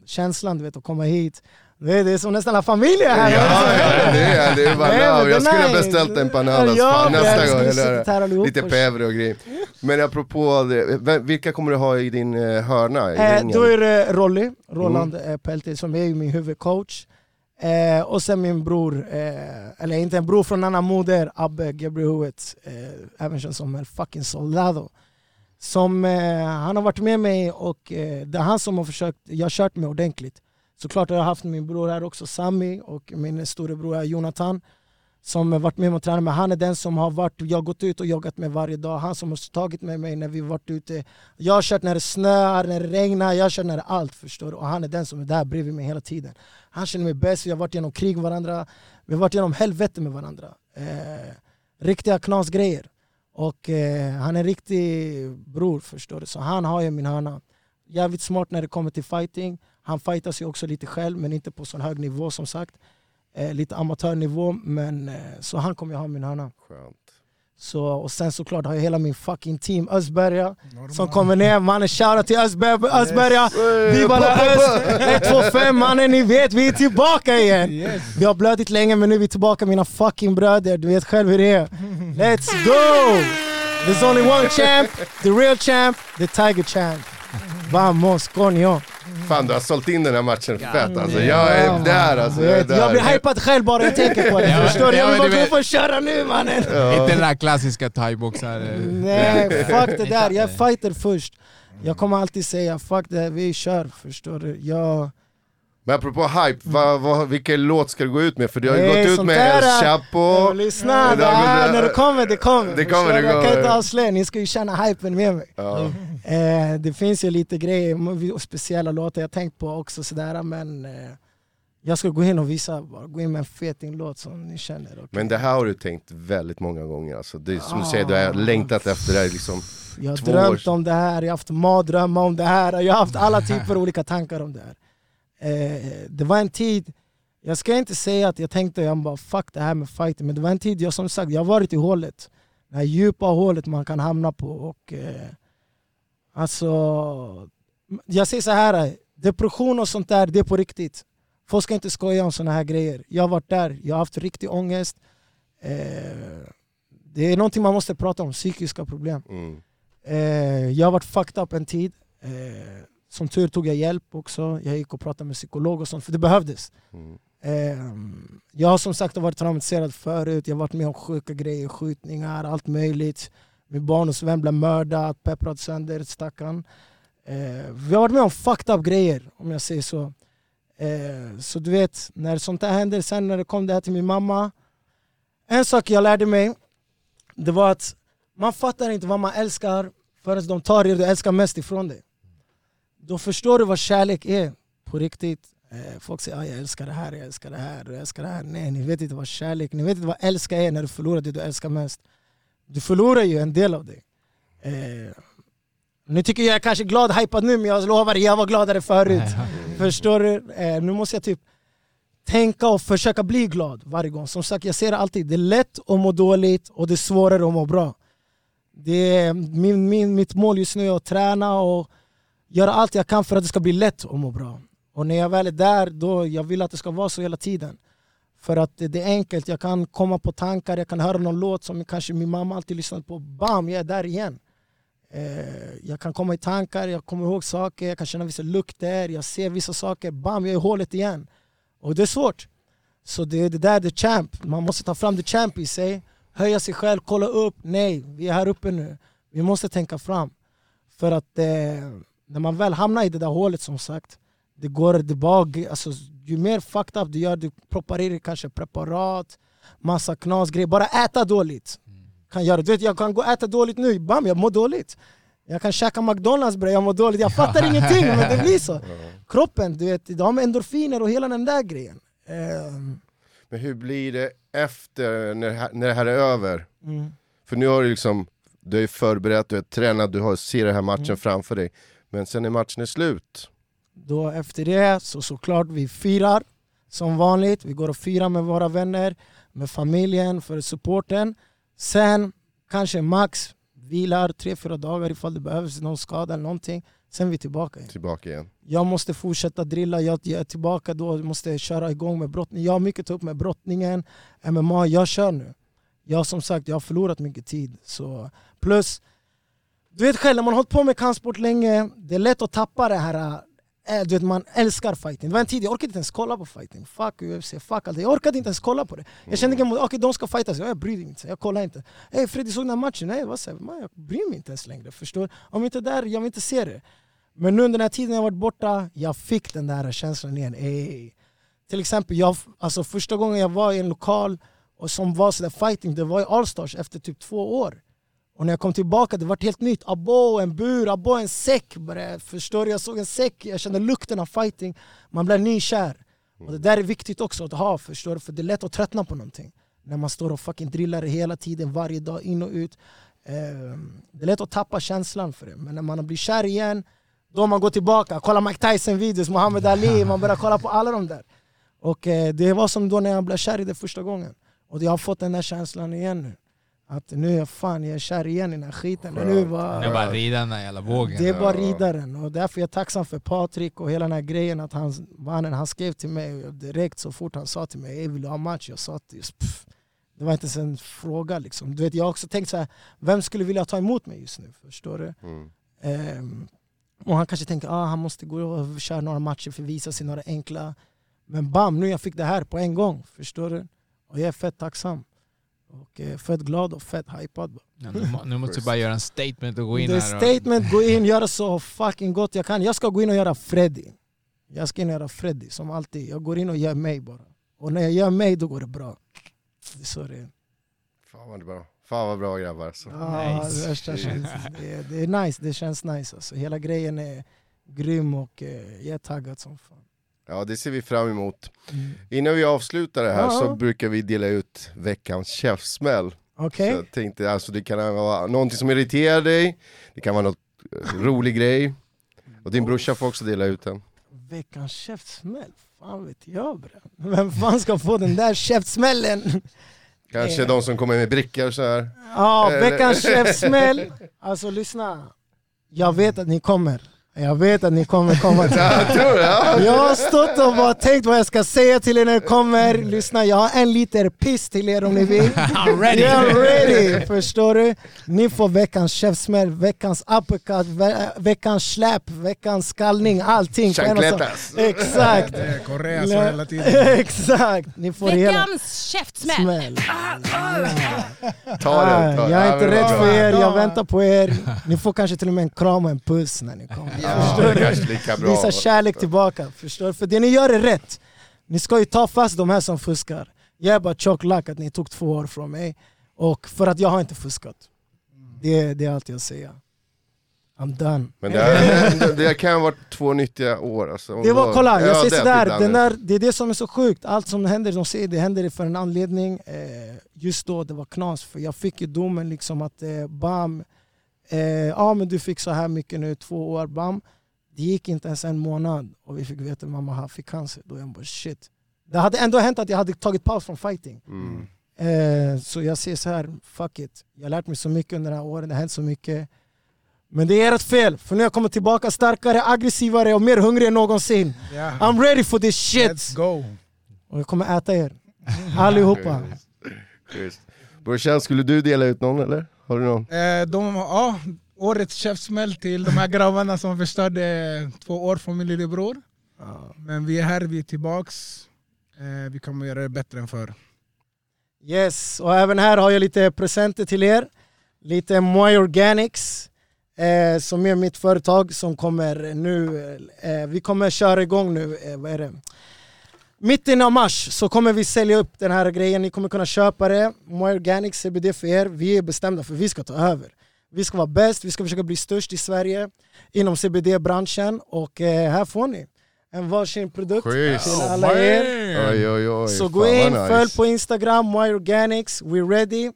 känslan du vet att komma hit. Det är, det är som nästan alla familjer Ja, här. ja, det är det. är bara Nej, Jag skulle ha beställt empanadas Ja, fan, jag nästa gång. Eller, lite päver och grejer. Men apropå det, vilka kommer du ha i din eh, hörna? I Eh, då är det Rolly, Roland Mm. Pelti som är ju min huvudcoach. Eh, och sen min bror, eh, eller inte en bror från en annan moder, Abbe Gebrehouet, eh, även känd som El fucking Soldado. Som, eh, han har varit med mig och eh, det är han som har försökt, jag har kört mig ordentligt. Såklart har jag haft min bror här också, Sami, och min storebror här, Jonathan som har varit med och tränat, med, han är den som har varit, jag har gått ut och joggat med varje dag. Han som har tagit med mig när vi varit ute. Jag har kört när det snöar, när det regnar, jag har kört när det är allt förstår du. Och han är den som är där bredvid mig hela tiden. Han känner mig bäst, vi har varit genom krig med varandra, vi har varit genom helvete med varandra. Eh, riktiga knasgrejer. Och eh, han är en riktig bror förstår du. Så han har ju min hörna. Jävligt smart när det kommer till fighting. Han fightas ju också lite själv men inte på sån hög nivå som sagt. Eh, lite amatörnivå men eh, så han kommer ju ha min hörna. Skönt. Så, och sen såklart har jag hela min fucking team Östberga som kommer ner. Mannen shoutout till Östberga! Östberga. Viva la Öst! 125 mannen ni vet vi är tillbaka igen! Vi har blödigt länge men nu är vi tillbaka mina fucking bröder. Du vet själv hur det är. Let's go! There's only one champ, the real champ, the tiger champ. Vamos coño! Fan du har sålt in den här matchen fett alltså. Jag är där alltså. Jag, är vet, jag blir där. hypad själv bara jag tänker på det. Ja, Förstår du? ja, Jag vill bara gå upp och köra nu mannen! Inte den där klassiska thaiboxar... eh, Nej, fuck det där. Jag är fighter först. Jag kommer alltid säga fuck det, vi kör. Förstår du? Jag... Men apropå hype, vad, vad, vilken låt ska du gå ut med? För du har ju Nej, gått ut med El äh, Chapo. Lyssna, det här, när det kommer, det kommer. Det kommer, det du? Jag kan kommer. inte avslöja, ni ska ju känna hypen med mig. Ja. Eh, det finns ju lite grejer, speciella låtar jag tänkt på också sådär men eh, jag ska gå in och visa, bara gå in med en feting-låt som ni känner. okej? Men det här har du tänkt väldigt många gånger alltså. Det är som du säger, du har längtat efter det här liksom. Jag har drömt år- om det här, jag har haft mardrömmar om det här, jag har haft alla typer av olika tankar om det här. Eh, det var en tid, jag ska inte säga att jag tänkte jag bara fuck det här med fighting, men det var en tid jag som sagt, jag har varit i hålet. Det här djupa hålet man kan hamna på. Och, eh, alltså, jag säger så här, depression och sånt där, det är på riktigt. Folk ska inte skoja om såna här grejer. Jag har varit där, jag har haft riktig ångest. Eh, det är någonting man måste prata om, psykiska problem. Mm. Eh, jag har varit fucked up en tid. Eh, som tur tog jag hjälp också. Jag gick och pratade med psykolog och sånt, för det behövdes. Mm. Eh, jag har som sagt varit traumatiserad förut. Jag har varit med om sjuka grejer, skjutningar, allt möjligt. Min barndomsvän blev mördad, pepprad sönder, stackarn. Eh, vi har varit med om fucked up grejer, om jag säger så. Eh, så du vet, när sånt här händer, sen när det kom det här till min mamma. En sak jag lärde mig, det var att man fattar inte vad man älskar förrän de tar det du älskar mest ifrån dig. Då förstår du vad kärlek är på riktigt. Eh, folk säger ah, jag älskar det här, jag älskar det här, jag älskar det här. Nej, ni vet inte vad kärlek, ni vet inte vad älska är när du förlorar det du älskar mest. Du förlorar ju en del av dig. Eh, nu tycker jag jag är kanske glad hypad nu men jag lovar jag var gladare förut. Förstår du? Eh, nu måste jag typ tänka och försöka bli glad varje gång. Som sagt, jag ser det alltid. Det är lätt att må dåligt och det är svårare att må bra. Det är, min, min, mitt mål just nu är att träna och göra allt jag kan för att det ska bli lätt att må bra. Och när jag väl är där, då jag vill att det ska vara så hela tiden. För att det är enkelt, jag kan komma på tankar, jag kan höra någon låt som kanske min mamma alltid lyssnat på. Bam, jag är där igen. Eh, jag kan komma i tankar, jag kommer ihåg saker, jag kan känna vissa lukter, jag ser vissa saker. Bam, jag är i hålet igen. Och det är svårt. Så det är det där, the champ. Man måste ta fram the champ i sig. Höja sig själv, kolla upp. Nej, vi är här uppe nu. Vi måste tänka fram. För att eh, när man väl hamnar i det där hålet som sagt, det går det bara, alltså, ju mer fucked up du gör, du proppar i dig kanske preparat, massa knasgrejer. Bara äta dåligt kan göra. Du vet, jag kan gå och äta dåligt nu, bam jag mår dåligt. Jag kan käka McDonalds bre, jag mår dåligt. Jag fattar ingenting men det blir så. Kroppen, du vet, de har endorfiner och hela den där grejen. Ehm, Men hur blir det efter, när när det här är över? mm. För nu har du liksom, du är förberett, du är tränad, du har, ser den här matchen Mm. framför dig. Men sen när matchen är slut, Då efter det så såklart vi firar som vanligt. Vi går och firar med våra vänner, med familjen, för supporten. Sen kanske max vilar tre, fyra dagar ifall det behövs någon skada eller någonting. Sen är vi tillbaka igen. tillbaka igen. Jag måste fortsätta drilla, jag, jag är tillbaka då, måste köra igång med brottning. Jag har mycket att ta upp med brottningen, MMA, jag kör nu. Jag som sagt, jag har förlorat mycket tid. Så, plus, du vet själv när man har hållit på med kampsport länge, det är lätt att tappa det här äh, du vet, man älskar fighting. Det var en tid jag orkade inte ens kolla på fighting. Fuck UFC, fuck allt. Jag orkade inte ens kolla på det. Jag kände inte, okej de ska fightas, jag bryr mig inte. Jag kollar inte. Hey, Freddy såg den här matchen? Nej, vad säger man? Jag bryr mig inte ens längre. Förstår? Om inte där, jag vill inte se det. Men nu under den här tiden jag varit borta, jag fick den där känslan igen. Ey. Till exempel, jag, alltså första gången jag var i en lokal och som var sådär fighting, det var i Allstars efter typ två år. Och när jag kom tillbaka, det var helt nytt. Abo, en bur, abo, en säck. Bara, förstår du? Jag såg en säck, jag kände lukten av fighting. Man blir nykär. Och det där är viktigt också att ha, förstår du? För det är lätt att tröttna på någonting. När man står och fucking drillar hela tiden, varje dag, in och ut. Eh, det är lätt att tappa känslan för det, men när man blir kär igen, då man går tillbaka, kolla Mike Tyson-videos, Muhammad Ali, man börjar kolla på alla de där. Och eh, det var som då när jag blev kär i det första gången. Och jag har fått den där känslan igen nu. Att nu är jag fan, jag är kär igen i den här skiten. Nu var, Det är bara att rida den där jävla vågen. det är bara ridaren och därför är jag tacksam för Patrik och hela den här grejen att han, mannen, han skrev till mig direkt så fort han sa till mig "Ey, vill ha match? Jag sa att just, pff, det var inte ens en fråga liksom. Du vet, jag har också tänkt så här, vem skulle vilja ta emot mig just nu? Förstår du? Mm. Ehm, och han kanske tänker ah, han måste gå och köra några matcher för att visa sig några enkla. Men bam, nu jag fick det här på en gång. Förstår du? Och jag är fett tacksam. Och eh, fett glad och fett hypad. Ja, nu, må- nu måste du bara göra en statement och gå in är här. och- statement, gå in, göra så fucking gott jag kan. Jag ska gå in och göra Freddy. Jag ska in och göra Freddy som alltid. Jag går in och gör mig bara. Och när jag gör mig då går det bra. Det är så det är. Fan vad bra. Fan vad bra grabbar. Så. Ja, Nice. det, värsta känns, det, är, det är nice, det känns nice alltså. Hela grejen är grym och eh, jag är taggad som fan. Ja det ser vi fram emot. Innan vi avslutar det här Ja. så brukar vi dela ut veckans käftsmäll. Okej? Så jag tänkte, alltså, det kan vara någonting som irriterar dig, det kan vara något eh, rolig grej. Och din brorsa får också dela ut den. Veckans käftsmäll? Fan vet jag bre. Vem fan ska få den där käftsmällen? Kanske de som kommer med brickor så här. Ja, veckans käftsmäll. Alltså lyssna. Jag vet att ni kommer. Jag vet att ni kommer komma till? Ja. Jag har stått och bara tänkt vad jag ska säga till er när det kommer. Lyssna, jag har en liter piss till er om ni vill. I'm ready! Är ready! Förstår du? Ni får veckans käftsmäll, veckans uppercut, ve veckans släp, veckans skallning, allting. Chancletas. Exakt! Det är Korea så hela tiden. Exakt! Ni får Veckans käftsmäll. smäll. Ta den. Jag är inte rädd för er, jag Ja. väntar på er. Ni får kanske till och med en kram och en puss när ni kommer. Ja, det kanske lika bra. Visa kärlek tillbaka, förstår? För det ni gör är rätt. Ni ska ju ta fast de här som fuskar. Jag är bara tjock lack att ni tog två år från mig. Och för att jag har inte fuskat. Det, är- det är allt jag säger. I'm done. Men det, här, det kan ha varit två nyttiga år. Alltså. Det var, kolla, jag Ja, säger det sådär, den där, det är det som är så sjukt. Allt som händer, de säger det händer för en anledning. Eh, just då det var knas, för jag fick ju domen liksom att eh, eh, ja men du fick så här mycket nu, två år, bam. Det gick inte ens en månad och vi fick veta att mamma fick cancer. Då jag bara shit. Det hade ändå hänt att jag hade tagit paus från fighting. Mm. Eh, så jag säger så här, fuck it. Jag har lärt mig så mycket under de här åren, det har hänt så mycket. Men det är ert fel, för nu har jag kommit tillbaka starkare, aggressivare och mer hungrig än någonsin. Ja. I'm ready for this shit! Let's go! Och jag kommer äta er. Allihopa. Brorsan, skulle du dela ut någon eller? Har du någon? Eh, de, ja, årets käftsmäll till de här grabbarna som förstörde två år från min lillebror. Men vi är här, vi är tillbaks. Eh, vi kommer göra det bättre än förr. Yes, och även här har jag lite presenter till er. Lite Moy Organics, eh, som är mitt företag som kommer nu, eh, vi kommer köra igång nu, eh, vad är det? Mitten av mars så kommer vi sälja upp den här grejen, ni kommer kunna köpa det. Moy Organics CBD för er, vi är bestämda för vi ska ta över. Vi ska vara bäst, vi ska försöka bli störst i Sverige inom CBD-branschen och eh, här får ni en varsin produkt Schysst. till alla er. Oj oj oj. Så gå in, nice. följ på Instagram, My Organics, we're ready.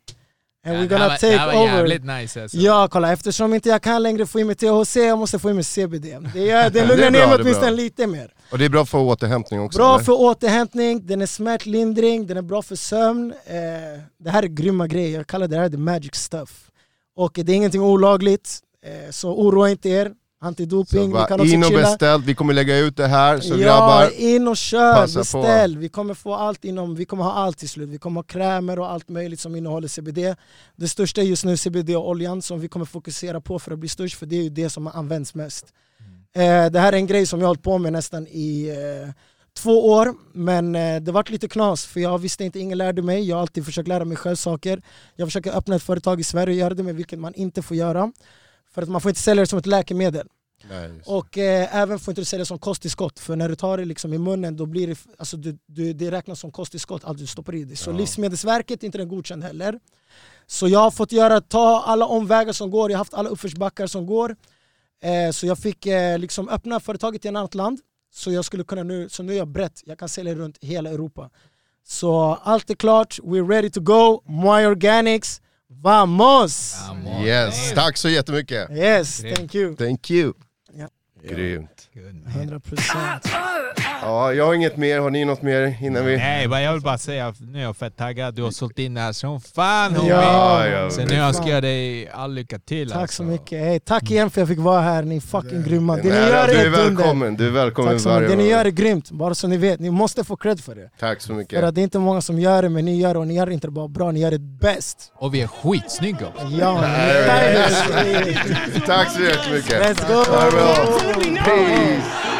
And Ja, we're gonna var- Det här take var jävligt nice alltså. Ja kolla, eftersom inte jag kan längre få in mig THC, jag måste få in mig CBD. Det, är, det lugnar ner mig åtminstone lite mer. Och det är bra för återhämtning också? Bra eller? för återhämtning, den är smärtlindring, den är bra för sömn. Eh, det här är grymma grejer, jag kallar det här the magic stuff. Och det är ingenting olagligt, eh, så oroa inte er. Antidoping, vi kan också in och chilla. beställ, vi kommer lägga ut det här så ja, grabbar, in och kör, passa på. beställ. Vi kommer få allt inom, vi kommer ha allt till slut. Vi kommer ha krämer och allt möjligt som innehåller CBD. Det största är just nu CBD-oljan som vi kommer fokusera på för att bli störst, för det är ju det som används mest. Eh, det här är en grej som jag har hållit på med nästan i eh, två år, men eh, det vart lite knas för jag visste inte, ingen lärde mig. Jag har alltid försökt lära mig själv saker. Jag försöker öppna ett företag i Sverige och göra det med vilket man inte får göra. För att man får inte sälja det som ett läkemedel. Nej. Och eh, även får inte du sälja som kosttillskott, för när du tar det liksom i munnen då blir det, alltså du, du, det räknas som kosttillskott, allt du stoppar i dig. Så Ja. Livsmedelsverket är inte den godkänd heller. Så jag har fått göra, ta alla omvägar som går, jag har haft alla uppförsbackar som går. Eh, så jag fick eh, liksom öppna företaget i ett annat land. Så jag skulle kunna nu, så nu är jag brett, jag kan sälja runt hela Europa. Så allt är klart, we're ready to go, My Organics, Vamos! Yes, tack så jättemycket. Yes, thank you. Thank you. Ja. Grymt. 100 procent. Ja, jag har inget mer. Har ni något mer innan vi... Nej, men jag vill bara säga, nu är jag fett taggad. Du har sålt in det här som fan homie. Ja, ja, Så nu önskar jag dig all lycka till Tack alltså. så mycket. Hey, tack igen för att jag fick vara här, ni är fucking grymma. Det ni gör du är är dunder. välkommen. Du är välkommen Tack så mycket. varje Det ni gör är grymt, bara så ni vet. Ni måste få cred för det. Tack så För mycket. att det är inte många som gör det, men ni gör det och ni gör det inte bara bra, ni gör det bäst. Och vi är skitsnygga också. Ja, Tack så jättemycket. Let's go! Peace.